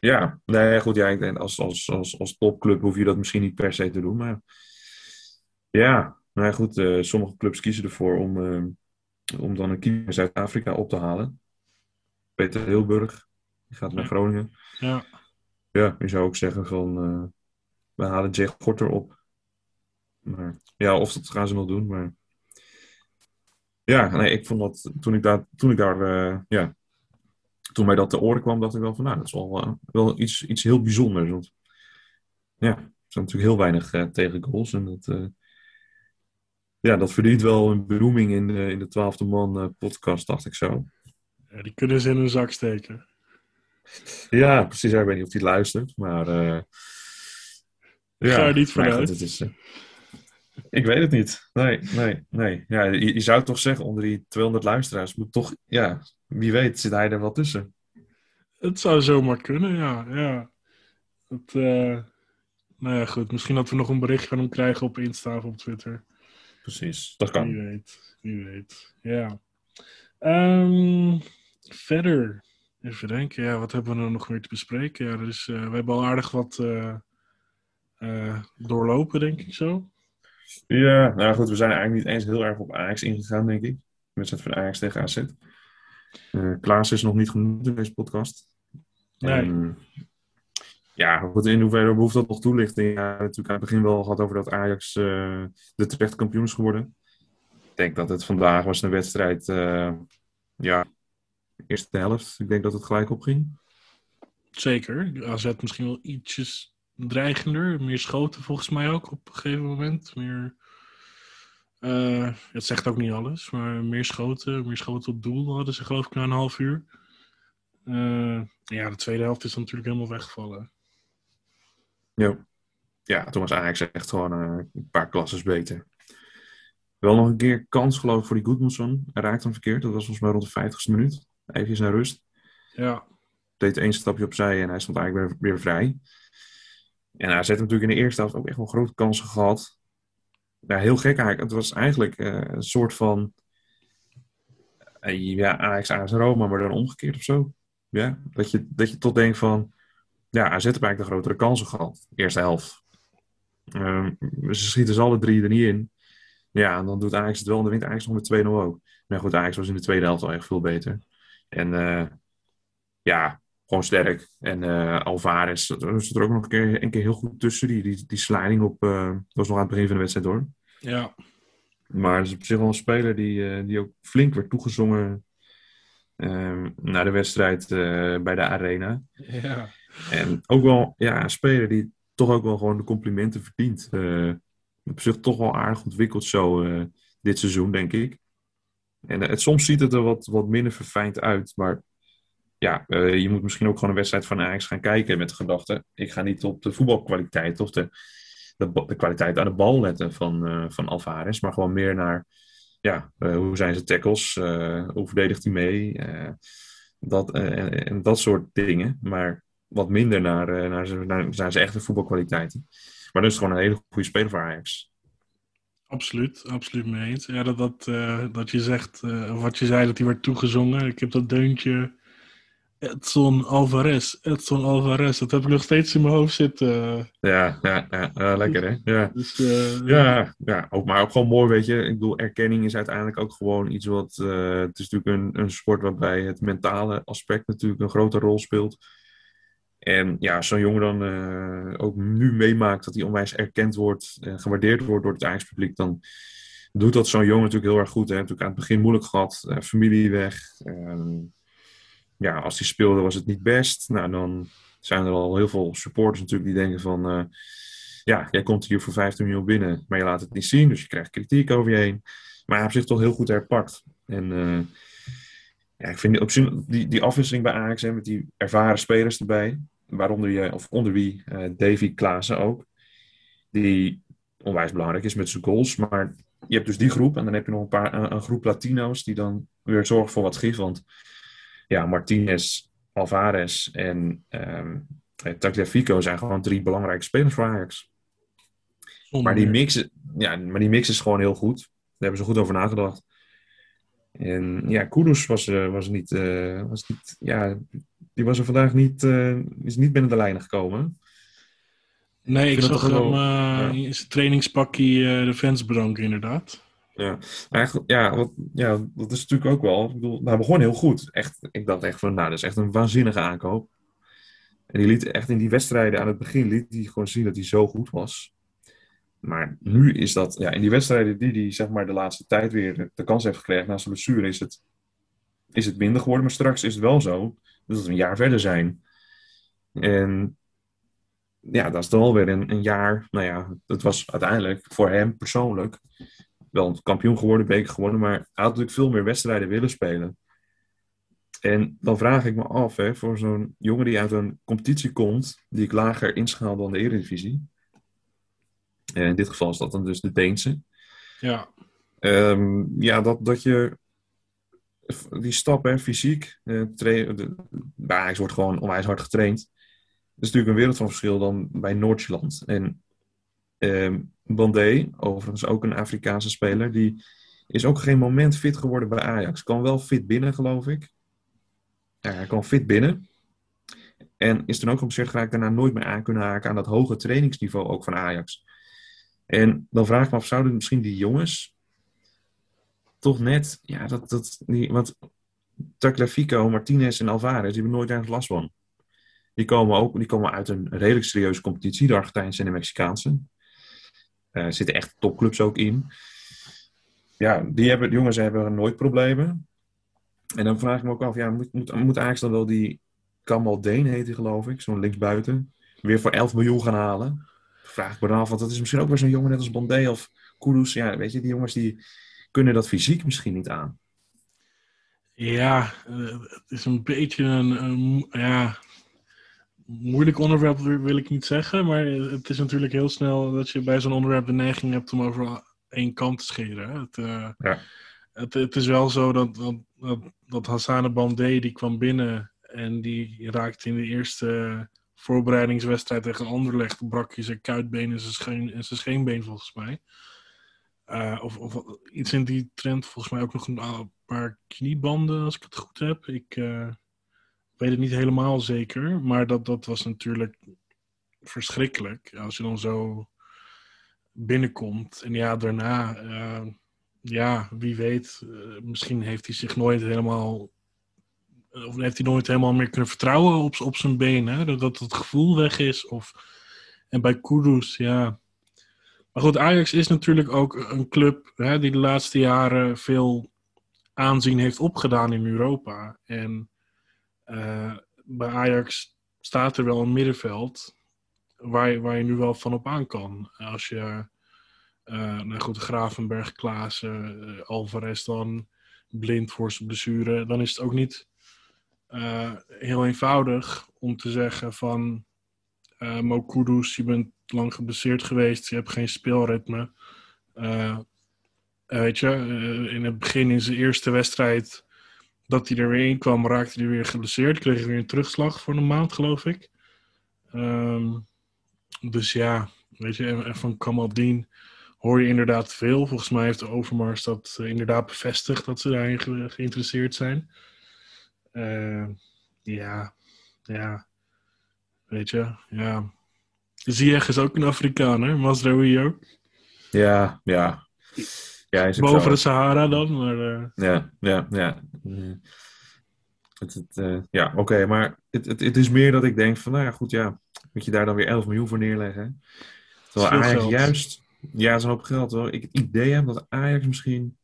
ja nee, goed. Ja, ik denk, als, als, als, als topclub hoef je dat misschien niet per se te doen. Maar ja, nou goed. Uh, sommige clubs kiezen ervoor om, uh, om dan een keeper in Zuid-Afrika op te halen. Peter Hilburg Die gaat naar Groningen. Ja. Ja, je zou ook zeggen van, uh, we halen Jay Gorter op. Maar ja, of dat gaan ze nog doen, maar... Ja, nee, ik vond dat toen ik daar, toen ik daar uh, ja, toen mij dat te oren kwam, dacht ik wel van, nou, dat is wel, uh, wel iets, iets heel bijzonders. Ja, er zijn natuurlijk heel weinig uh, tegengoals. En dat, ja, dat verdient wel een benoeming in, in de twaalfde man podcast, dacht ik zo. Die kunnen ze in hun zak steken. Ja, precies. Ik weet niet of hij luistert, maar... ja, ga er niet vanuit. Het is, ik weet het niet. Nee, nee, nee. Ja, je, je, zou toch zeggen, onder die 200 luisteraars moet toch, ja, wie weet zit hij er wel tussen. Het zou zomaar kunnen, ja. ja. Het, uh, nou ja, goed. Misschien dat we nog een bericht van hem krijgen op Insta of op Twitter. Precies, dat kan. Wie weet, wie weet. Ja. Um, verder, even denken, ja, wat hebben we er nog meer te bespreken? Ja, dus, uh, we hebben al aardig wat uh, doorlopen, denk ik zo. Ja, nou goed, we zijn eigenlijk niet eens heel erg op Ajax ingegaan, denk ik. Met het van Ajax tegen AZ. Klaas is nog niet genoemd in deze podcast. Nee. En, ja, goed, in hoeverre behoeft dat nog toelichting? Ja, natuurlijk aan het begin wel gehad over dat Ajax de terecht kampioen is geworden. Ik denk dat het vandaag was een wedstrijd, ja, eerste helft. Ik denk dat het gelijk opging. Zeker. AZ misschien wel ietsjes dreigender. Meer schoten volgens mij ook op een gegeven moment. Meer, uh, het zegt ook niet alles, maar meer schoten. Meer schoten op doel hadden ze geloof ik na een half uur. Uh, ja, de tweede helft is natuurlijk helemaal weggevallen. Ja, ja toen was Ajax echt gewoon uh, een paar klasses beter. Wel nog een keer kans geloof ik voor die Goodmanson. Hij raakte hem verkeerd. Dat was volgens mij rond de 50ste minuut. Even naar rust. Ja. Deed één stapje opzij en hij stond eigenlijk weer, weer vrij. En hij heeft natuurlijk in de eerste helft ook echt wel grote kansen gehad. Ja, heel gek eigenlijk. Het was eigenlijk uh, een soort van... Uh, ja, Ajax, AS Roma, maar dan omgekeerd of zo. Ja, dat je, dat je tot denkt van... Ja, AZ heeft eigenlijk de grotere kansen gehad. Eerste helft. Um, ze schieten ze alle drie er niet in. Ja, en dan doet Ajax het wel. En dan wint Ajax nog met 2-0 ook. Maar goed, Ajax was in de tweede helft al echt veel beter. En uh, ja, gewoon sterk. En uh, Alvarez, dat zit er ook nog een keer, een keer heel goed tussen. Die, die, die sliding op, uh, dat was nog aan het begin van de wedstrijd hoor. Ja. Maar het is op zich wel een speler die, uh, die ook flink werd toegezongen naar de wedstrijd bij de Arena. Ja. En ook wel ja, een speler die toch ook wel gewoon de complimenten verdient. op zich toch wel aardig ontwikkeld zo dit seizoen, denk ik. En het, soms ziet het er wat, wat minder verfijnd uit, maar ja, uh, je moet misschien ook gewoon een wedstrijd van Ajax gaan kijken met de gedachte: ik ga niet op de voetbalkwaliteit of de, de, kwaliteit aan de bal letten van, uh, van Alvarez, maar gewoon meer naar ja, hoe zijn zijn tackles, hoe verdedigt hij mee, dat, en, en, dat soort dingen. Maar wat minder naar, naar, zijn, zijn echte voetbalkwaliteiten. Maar dat is gewoon een hele goede speler voor Ajax. Absoluut, absoluut mee eens. Ja, dat, dat, dat je zegt, wat je zei, dat hij werd toegezongen. Ik heb dat deuntje Edson Alvarez, Edson Alvarez, dat heb ik nog steeds in mijn hoofd zitten. Ja, ja, ja, ja lekker hè. Ja. Dus, uh, ja, ja, ook, maar ook gewoon mooi, weet je. Ik bedoel, erkenning is uiteindelijk ook gewoon iets wat. Het is natuurlijk een, een sport waarbij het mentale aspect natuurlijk een grote rol speelt. En ja, zo'n jongen dan uh, ook nu meemaakt dat hij onwijs erkend wordt en gewaardeerd wordt door het Ajax-publiek, dan doet dat zo'n jongen natuurlijk heel erg goed. Hè. Natuurlijk aan het begin moeilijk gehad, familie weg. Ehm, ja, als die speelde was het niet best. Nou, dan zijn er al heel veel supporters natuurlijk die denken van... Uh, ja, jij komt hier voor 15 miljoen binnen, maar je laat het niet zien. Dus je krijgt kritiek over je heen. Maar hij heeft zich toch heel goed herpakt. En uh, ja, ik vind die, die afwisseling bij Ajax hè, met die ervaren spelers erbij... waaronder je, of onder wie uh, Davy Klaassen ook... die onwijs belangrijk is met zijn goals. Maar je hebt dus die groep en dan heb je nog een, paar, een, een groep Latino's... die dan weer zorgen voor wat gif, want ja, Martinez, Alvarez en um, Tagliafico zijn gewoon drie belangrijke spelers voor Ajax. Maar die, mix, ja, maar die mix is gewoon heel goed. Daar hebben ze goed over nagedacht. En ja, Kudus was, uh, was, niet, uh, was niet. Ja, die was er vandaag niet. Uh, is niet binnen de lijnen gekomen. Nee, ik, ik zag hem ja. in zijn trainingspakje de fans bedanken, inderdaad. Ja, eigenlijk, ja, wat, ja, dat is natuurlijk ook wel. Ik bedoel, hij begon heel goed. Echt, ik dacht echt van, nou, dat is echt een waanzinnige aankoop. En die liet echt in die wedstrijden aan het begin liet hij gewoon zien dat hij zo goed was. Maar nu is dat, ja, in die wedstrijden die hij zeg maar de laatste tijd weer de kans heeft gekregen na zijn blessure, is het, is het minder geworden. Maar straks is het wel zo dat we een jaar verder zijn. En ja, dat is dan alweer een, een jaar. Nou ja, het was uiteindelijk voor hem persoonlijk wel een kampioen geworden, beker geworden, maar hij had natuurlijk veel meer wedstrijden willen spelen. En dan vraag ik me af, hè, voor zo'n jongen die uit een competitie komt, die ik lager inschaal dan de Eredivisie. En in dit geval is dat dan dus de Deense. Ja. Um, ja, dat, dat je die stap, hè, fysiek, eh, de, wordt gewoon onwijs hard getraind. Dat is natuurlijk een wereld van verschil dan bij Noordjylland. En um, Bandé, overigens ook een Afrikaanse speler, die is ook geen moment fit geworden bij Ajax. Kan wel fit binnen, geloof ik. Ja, hij kwam fit binnen. En is toen ook op zich geraakt daarna nooit meer aan kunnen haken aan dat hoge trainingsniveau ook van Ajax. En dan vraag ik me af, zouden misschien die jongens toch net, ja, dat, dat, die, want Tagliafico, Martinez en Alvarez, die hebben nooit ergens last van. Die komen ook die komen uit een redelijk serieuze competitie, de Argentijnse en de Mexicaanse. Uh, er zitten echt topclubs ook in. Ja, die, hebben, die jongens hebben nooit problemen. En dan vraag ik me ook af, ja, moet, moet, moet Ajax dan wel die Kamal Deen heet geloof ik, zo'n linksbuiten, weer voor 11 miljoen gaan halen? Vraag ik me dan af, want dat is misschien ook weer zo'n jongen net als Bondé of Kudus. Ja, weet je, die jongens die kunnen dat fysiek misschien niet aan. Ja, eh, het is een beetje een, een ja, moeilijk onderwerp wil ik niet zeggen, maar het is natuurlijk heel snel dat je bij zo'n onderwerp de neiging hebt om over één kant te scheren. Het, uh, ja. het, het, is wel zo dat, dat, dat, Hassane Bandé die kwam binnen en die raakte in de eerste voorbereidingswedstrijd tegen Anderlecht, brak je zijn kuitbeen en zijn, scheen, en zijn scheenbeen volgens mij. Uh, of, of, iets in die trend, volgens mij ook nog een paar kniebanden als ik het goed heb. Ik, uh, weet het niet helemaal zeker, maar dat, dat was natuurlijk verschrikkelijk. Als je dan zo binnenkomt en ja, daarna, uh, ja, wie weet, misschien heeft hij zich nooit helemaal, of heeft hij nooit helemaal meer kunnen vertrouwen op, op zijn benen, dat, dat het gevoel weg is. Of, en bij Kudus, ja. Maar goed, Ajax is natuurlijk ook een club hè, die de laatste jaren veel aanzien heeft opgedaan in Europa. En uh, bij Ajax staat er wel een middenveld waar je, waar je nu wel van op aan kan. Als je, uh, nou goed, Gravenberg, Klaassen, uh, Alvarez dan, blind voor zijn blessure, dan is het ook niet heel eenvoudig om te zeggen van uh, Mo Kudus, je bent lang geblesseerd geweest, je hebt geen speelritme. weet je, in het begin in zijn eerste wedstrijd dat hij er weer in kwam, raakte hij weer geblesseerd. Kreeg hij weer een terugslag voor een maand, geloof ik. Um, dus ja, weet je, en van Kamaldien hoor je inderdaad veel. Volgens mij heeft Overmars dat inderdaad bevestigd dat ze daarin ge geïnteresseerd zijn. Ja, ja, weet je, ja. Ziyech is ook een Afrikaner, Masraoui ook. Ja, ja. Ja, is Boven de Sahara dan, maar... Uh... Ja, ja, ja. Het, het, uh, ja, oké, maar het, het, het, is meer dat ik denk van, nou ja, goed, ja, moet je daar dan weer 11 miljoen voor neerleggen? Terwijl Ajax geld. juist, ja, zo'n hoop geld hoor. Ik het idee heb dat Ajax misschien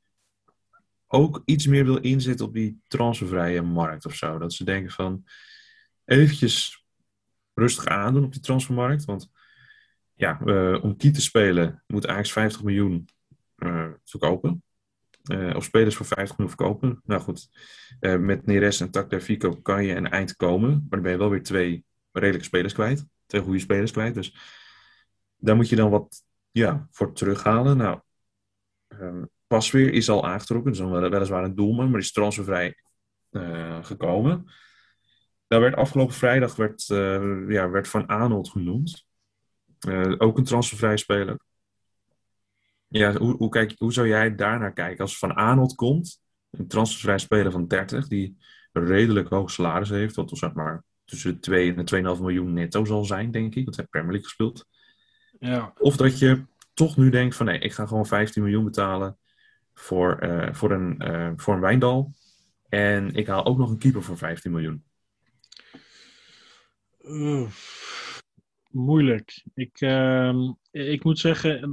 ook iets meer wil inzetten op die transfervrije markt of zo. Dat ze denken van, eventjes rustig aandoen op die transfermarkt, want ja, uh, om Kiet te spelen moet Ajax 50 miljoen uh, verkopen. Uh, of spelers voor 50 miljoen verkopen. Nou goed, met Neres en Takda Fico kan je een eind komen. Maar dan ben je wel weer twee redelijke spelers kwijt. Twee goede spelers kwijt. Dus daar moet je dan wat ja, voor terughalen. Nou, uh, Pasweer is al aangetrokken. Dus wel, weliswaar een doelman, maar die is transfervrij gekomen. Daar werd afgelopen vrijdag werd, ja, werd Van Arnold genoemd. ook een transfervrij speler. Ja, hoe, hoe, kijk, hoe zou jij daarnaar kijken? Als Van Arnold komt, een transfervrij speler van 30, die een redelijk hoog salaris heeft, wat zeg maar tussen de 2 en de 2,5 miljoen netto zal zijn, denk ik. Dat hij Premier League gespeeld. Ja. Of dat je toch nu denkt van nee, ik ga gewoon 15 miljoen betalen voor, voor, een, voor een Wijndal. En ik haal ook nog een keeper voor 15 miljoen. Moeilijk. Ik, ehm, ik moet zeggen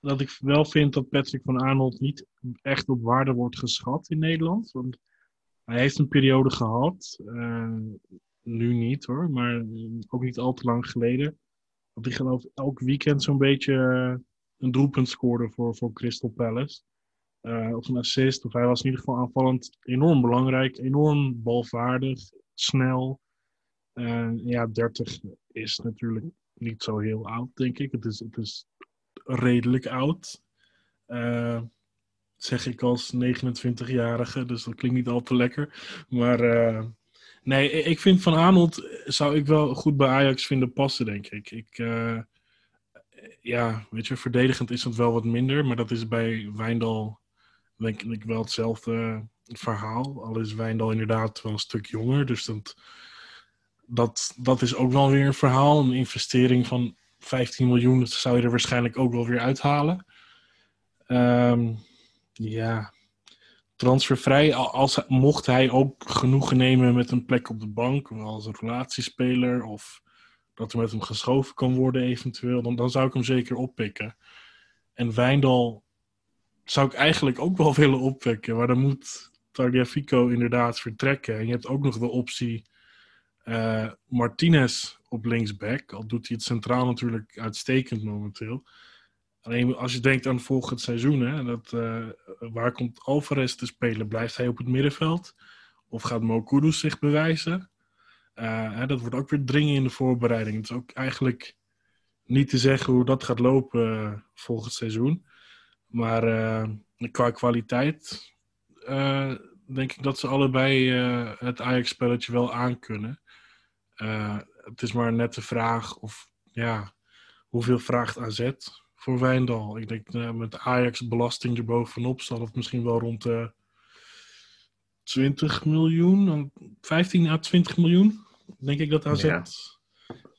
dat ik wel vind dat Patrick van Arnold niet echt op waarde wordt geschat in Nederland. Want hij heeft een periode gehad, uh, nu niet hoor, maar ook niet al te lang geleden. Dat hij geloof elk weekend zo'n beetje een doelpunt scoorde voor, voor Crystal Palace. Of een assist, of hij was in ieder geval aanvallend enorm belangrijk, enorm balvaardig, snel. Ja, 30 is natuurlijk niet zo heel oud, denk ik. Het is, het is redelijk oud. Uh, zeg ik als 29-jarige, dus dat klinkt niet al te lekker. Maar uh, nee, ik vind Van Arnold zou ik wel goed bij Ajax vinden passen, denk ik. ik uh, ja, weet je, verdedigend is het wel wat minder, maar dat is bij Wijndal denk ik wel hetzelfde verhaal. Al is Wijndal inderdaad wel een stuk jonger, dus dat, dat, dat is ook wel weer een verhaal. Een investering van 15 miljoen dat zou je er waarschijnlijk ook wel weer uithalen. Um, ja, transfervrij. Als, mocht hij ook genoegen nemen met een plek op de bank, als een relatiespeler, of dat er met hem geschoven kan worden eventueel, dan, dan zou ik hem zeker oppikken. En Wijndal zou ik eigenlijk ook wel willen oppikken, maar dan moet Tagliafico inderdaad vertrekken. En je hebt ook nog de optie uh, Martinez op linksback, al doet hij het centraal natuurlijk uitstekend momenteel. Alleen als je denkt aan volgend seizoen, hè, dat, uh, waar komt Alvarez te spelen? Blijft hij op het middenveld? Of gaat Mo zich bewijzen? Uh, hè, dat wordt ook weer dringen in de voorbereiding. Het is ook eigenlijk niet te zeggen hoe dat gaat lopen volgend seizoen. Maar qua kwaliteit denk ik dat ze allebei het Ajax-spelletje wel aankunnen. Het is maar net de vraag of, ja, hoeveel vraagt AZ? voor Wijndal. Ik denk uh, met Ajax belasting erbovenop zal het misschien wel rond de 20 miljoen, 15 à 20 miljoen. Denk ik dat AZ. Ja,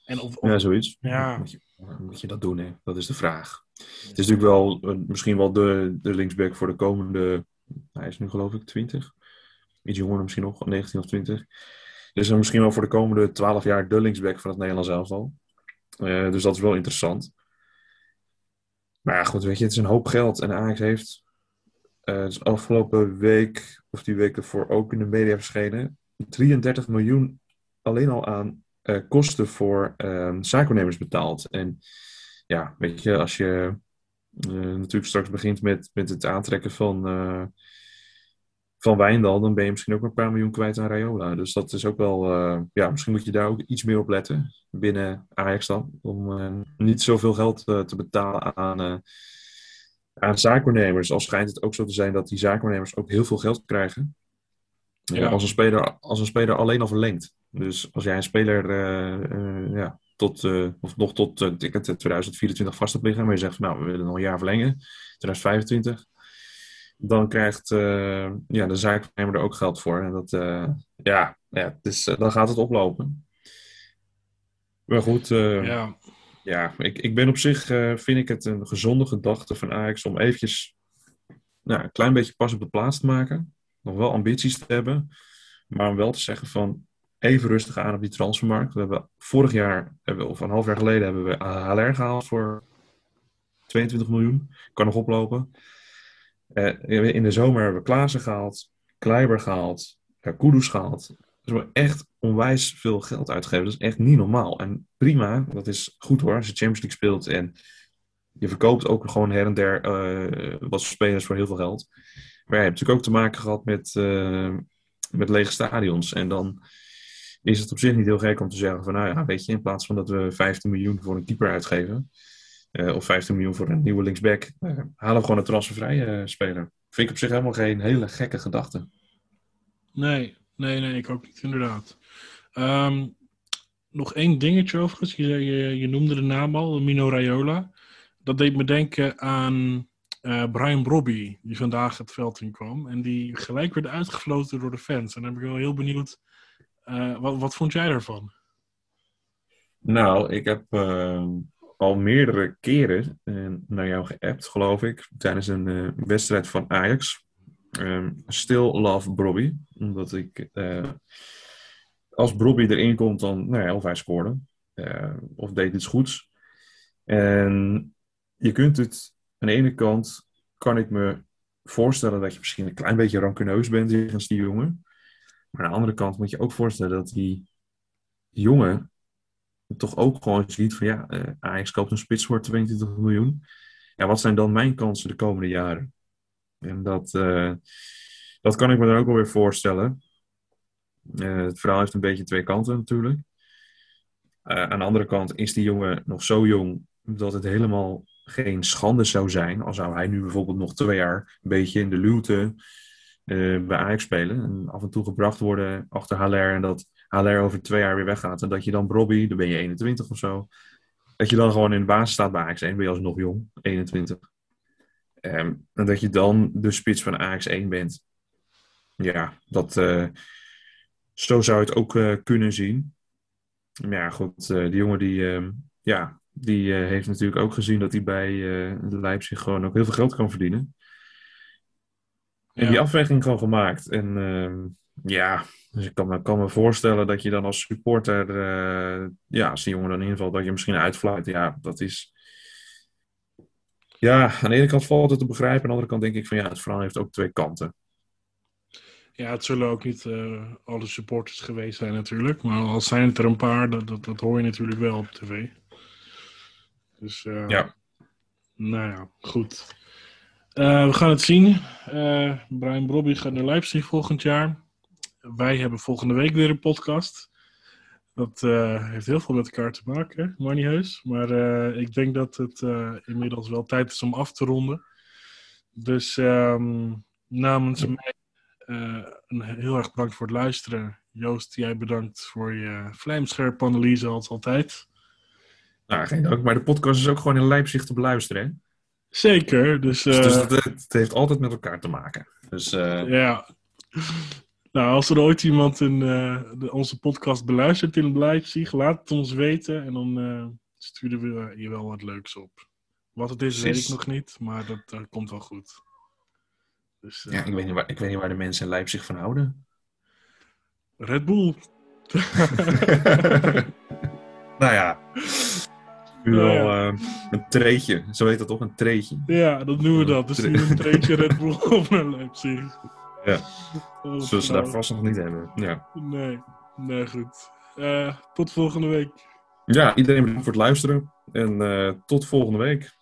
en of, ja zoiets. Ja. Moet, je, moet je dat doen, hè? Dat is de vraag. Het is natuurlijk wel uh, misschien wel de, de linksback voor de komende. Hij is nu geloof ik 20. Iets jonger misschien nog, 19 of 20. Dus dan misschien wel voor de komende 12 jaar de linksback van het Nederlands elftal. Uh, dus dat is wel interessant. Maar ja, goed, weet je, het is een hoop geld. En Ajax heeft uh, dus afgelopen week, of die week ervoor ook in de media verschenen, 33 miljoen alleen al aan uh, kosten voor zaakwaarnemers betaald. En ja, weet je, als je natuurlijk straks begint met, met het aantrekken van van Wijndal, dan ben je misschien ook een paar miljoen kwijt aan Rayola. Dus dat is ook wel, uh, ja, misschien moet je daar ook iets meer op letten binnen Ajax dan. Om uh, niet zoveel geld uh, te betalen aan, aan zaakwaarnemers. Al schijnt het ook zo te zijn dat die zaakwaarnemers ook heel veel geld krijgen. Ja. als, een speler, als een speler alleen al verlengt. Dus als jij een speler ja, tot, of nog tot 2024 vast hebt liggen, maar je zegt, nou, we willen nog een jaar verlengen, 2025 dan krijgt uh, ja, de zaaknemer er ook geld voor. En dat, uh, ja, ja dus, uh, dan gaat het oplopen. Maar goed, ja. ja, ik, ik ben op zich, vind ik het een gezonde gedachte van Ajax om eventjes nou, een klein beetje pas op de plaats te maken. Nog wel ambities te hebben, maar om wel te zeggen van even rustig aan op die transfermarkt. We hebben vorig jaar, of een half jaar geleden, hebben we HLR gehaald voor 22 miljoen. Kan nog oplopen. Uh, in de zomer hebben we Klaassen gehaald, Kleiber gehaald, uh, gehaald. Dus we echt onwijs veel geld uitgegeven. Dat is echt niet normaal. En prima, dat is goed hoor, als je Champions League speelt en je verkoopt ook gewoon her en der uh, wat spelers voor heel veel geld. Maar je hebt natuurlijk ook te maken gehad met, met lege stadions. En dan is het op zich niet heel gek om te zeggen van, nou ja, weet je, in plaats van dat we 15 miljoen voor een keeper uitgeven, uh, of 15 miljoen voor een nieuwe linksback. Uh, halen we gewoon een transfervrije uh, speler. Vind ik op zich helemaal geen hele gekke gedachte. Nee, nee, nee, ik ook niet, inderdaad. Um, nog één dingetje overigens. Je, je, je, noemde de naam al, Mino Raiola. Dat deed me denken aan Brian Brobby, die vandaag het veld in kwam. En die gelijk werd uitgefloten door de fans. En dan ben ik wel heel benieuwd, wat, wat vond jij daarvan? Nou, ik heb ehm, al meerdere keren uh, naar jou geappt, geloof ik, tijdens een uh, wedstrijd van Ajax. Um, still love Brobby, omdat ik, uh, als Brobby erin komt, dan, nou ja, of hij scoorde, of deed iets goeds. En je kunt het, aan de ene kant kan ik me voorstellen dat je misschien een klein beetje rancuneus bent tegen die jongen. Maar aan de andere kant moet je ook voorstellen dat die jongen toch ook gewoon ziet van ja, uh, Ajax koopt een spits voor 22 miljoen. Ja, wat zijn dan mijn kansen de komende jaren? En dat, uh, dat kan ik me dan ook wel weer voorstellen. Uh, het verhaal heeft een beetje twee kanten natuurlijk. aan de andere kant is die jongen nog zo jong dat het helemaal geen schande zou zijn. Al zou hij nu bijvoorbeeld nog twee jaar een beetje in de luwte bij Ajax spelen. En af en toe gebracht worden achter Haller. En dat HLR over twee jaar weer weggaat. En dat je dan Robbie, dan ben je 21 of zo. Dat je dan gewoon in de basis staat bij AX1, ben je alsnog jong, 21. Um, en dat je dan de spits van AX1 bent. Ja, dat, uh, zo zou je het ook uh, kunnen zien. Maar ja, goed, uh, die jongen die, uh, ja, die heeft natuurlijk ook gezien dat hij bij Leipzig gewoon ook heel veel geld kan verdienen. En ja. die afweging gewoon gemaakt. En ehm, ja, dus ik kan me, kan me voorstellen dat je dan als supporter, uh, ja, als die jongen dan invalt, dat je misschien uitfluit. Ja, dat is. Ja, aan de ene kant valt het te begrijpen, aan de andere kant denk ik van ja, het verhaal heeft ook twee kanten. Ja, het zullen ook niet uh, alle supporters geweest zijn natuurlijk, maar al zijn het er een paar, dat, dat, dat hoor je natuurlijk wel op tv. Dus uh, ja. Nou ja, goed. we gaan het zien. Brian Brobby gaat naar Leipzig volgend jaar wij hebben volgende week weer een podcast. Dat uh, heeft heel veel met elkaar te maken, Marniehuis. Maar uh, ik denk dat het uh, inmiddels wel tijd is om af te ronden. Dus um, namens mij een heel erg bedankt voor het luisteren. Joost, jij bedankt voor je vlijmscherpe analyse als altijd. Nou, geen dank. Maar de podcast is ook gewoon in Leipzig te beluisteren, hè? Zeker. Dus, dus, dus het, het, heeft altijd met elkaar te maken. Dus, ja. Nou, als er ooit iemand in, uh, de, onze podcast beluistert in Leipzig, laat het ons weten en dan uh, sturen we je wel wat leuks op. Wat het is, weet ik nog niet, maar dat, dat komt wel goed. Dus, uh, ja, ik weet, niet waar, ik weet niet waar de mensen in Leipzig van houden. Red Bull. nou ja. Nu nou, een treetje. Zo heet dat toch? Een treetje. Ja, dat noemen we dat. Dus nu een treetje Red Bull op naar Leipzig. Ja. Zullen ze daar vast nog niet hebben. Ja. Nee, nee goed. Uh, tot volgende week. Ja, iedereen bedankt voor het luisteren. En uh, tot volgende week.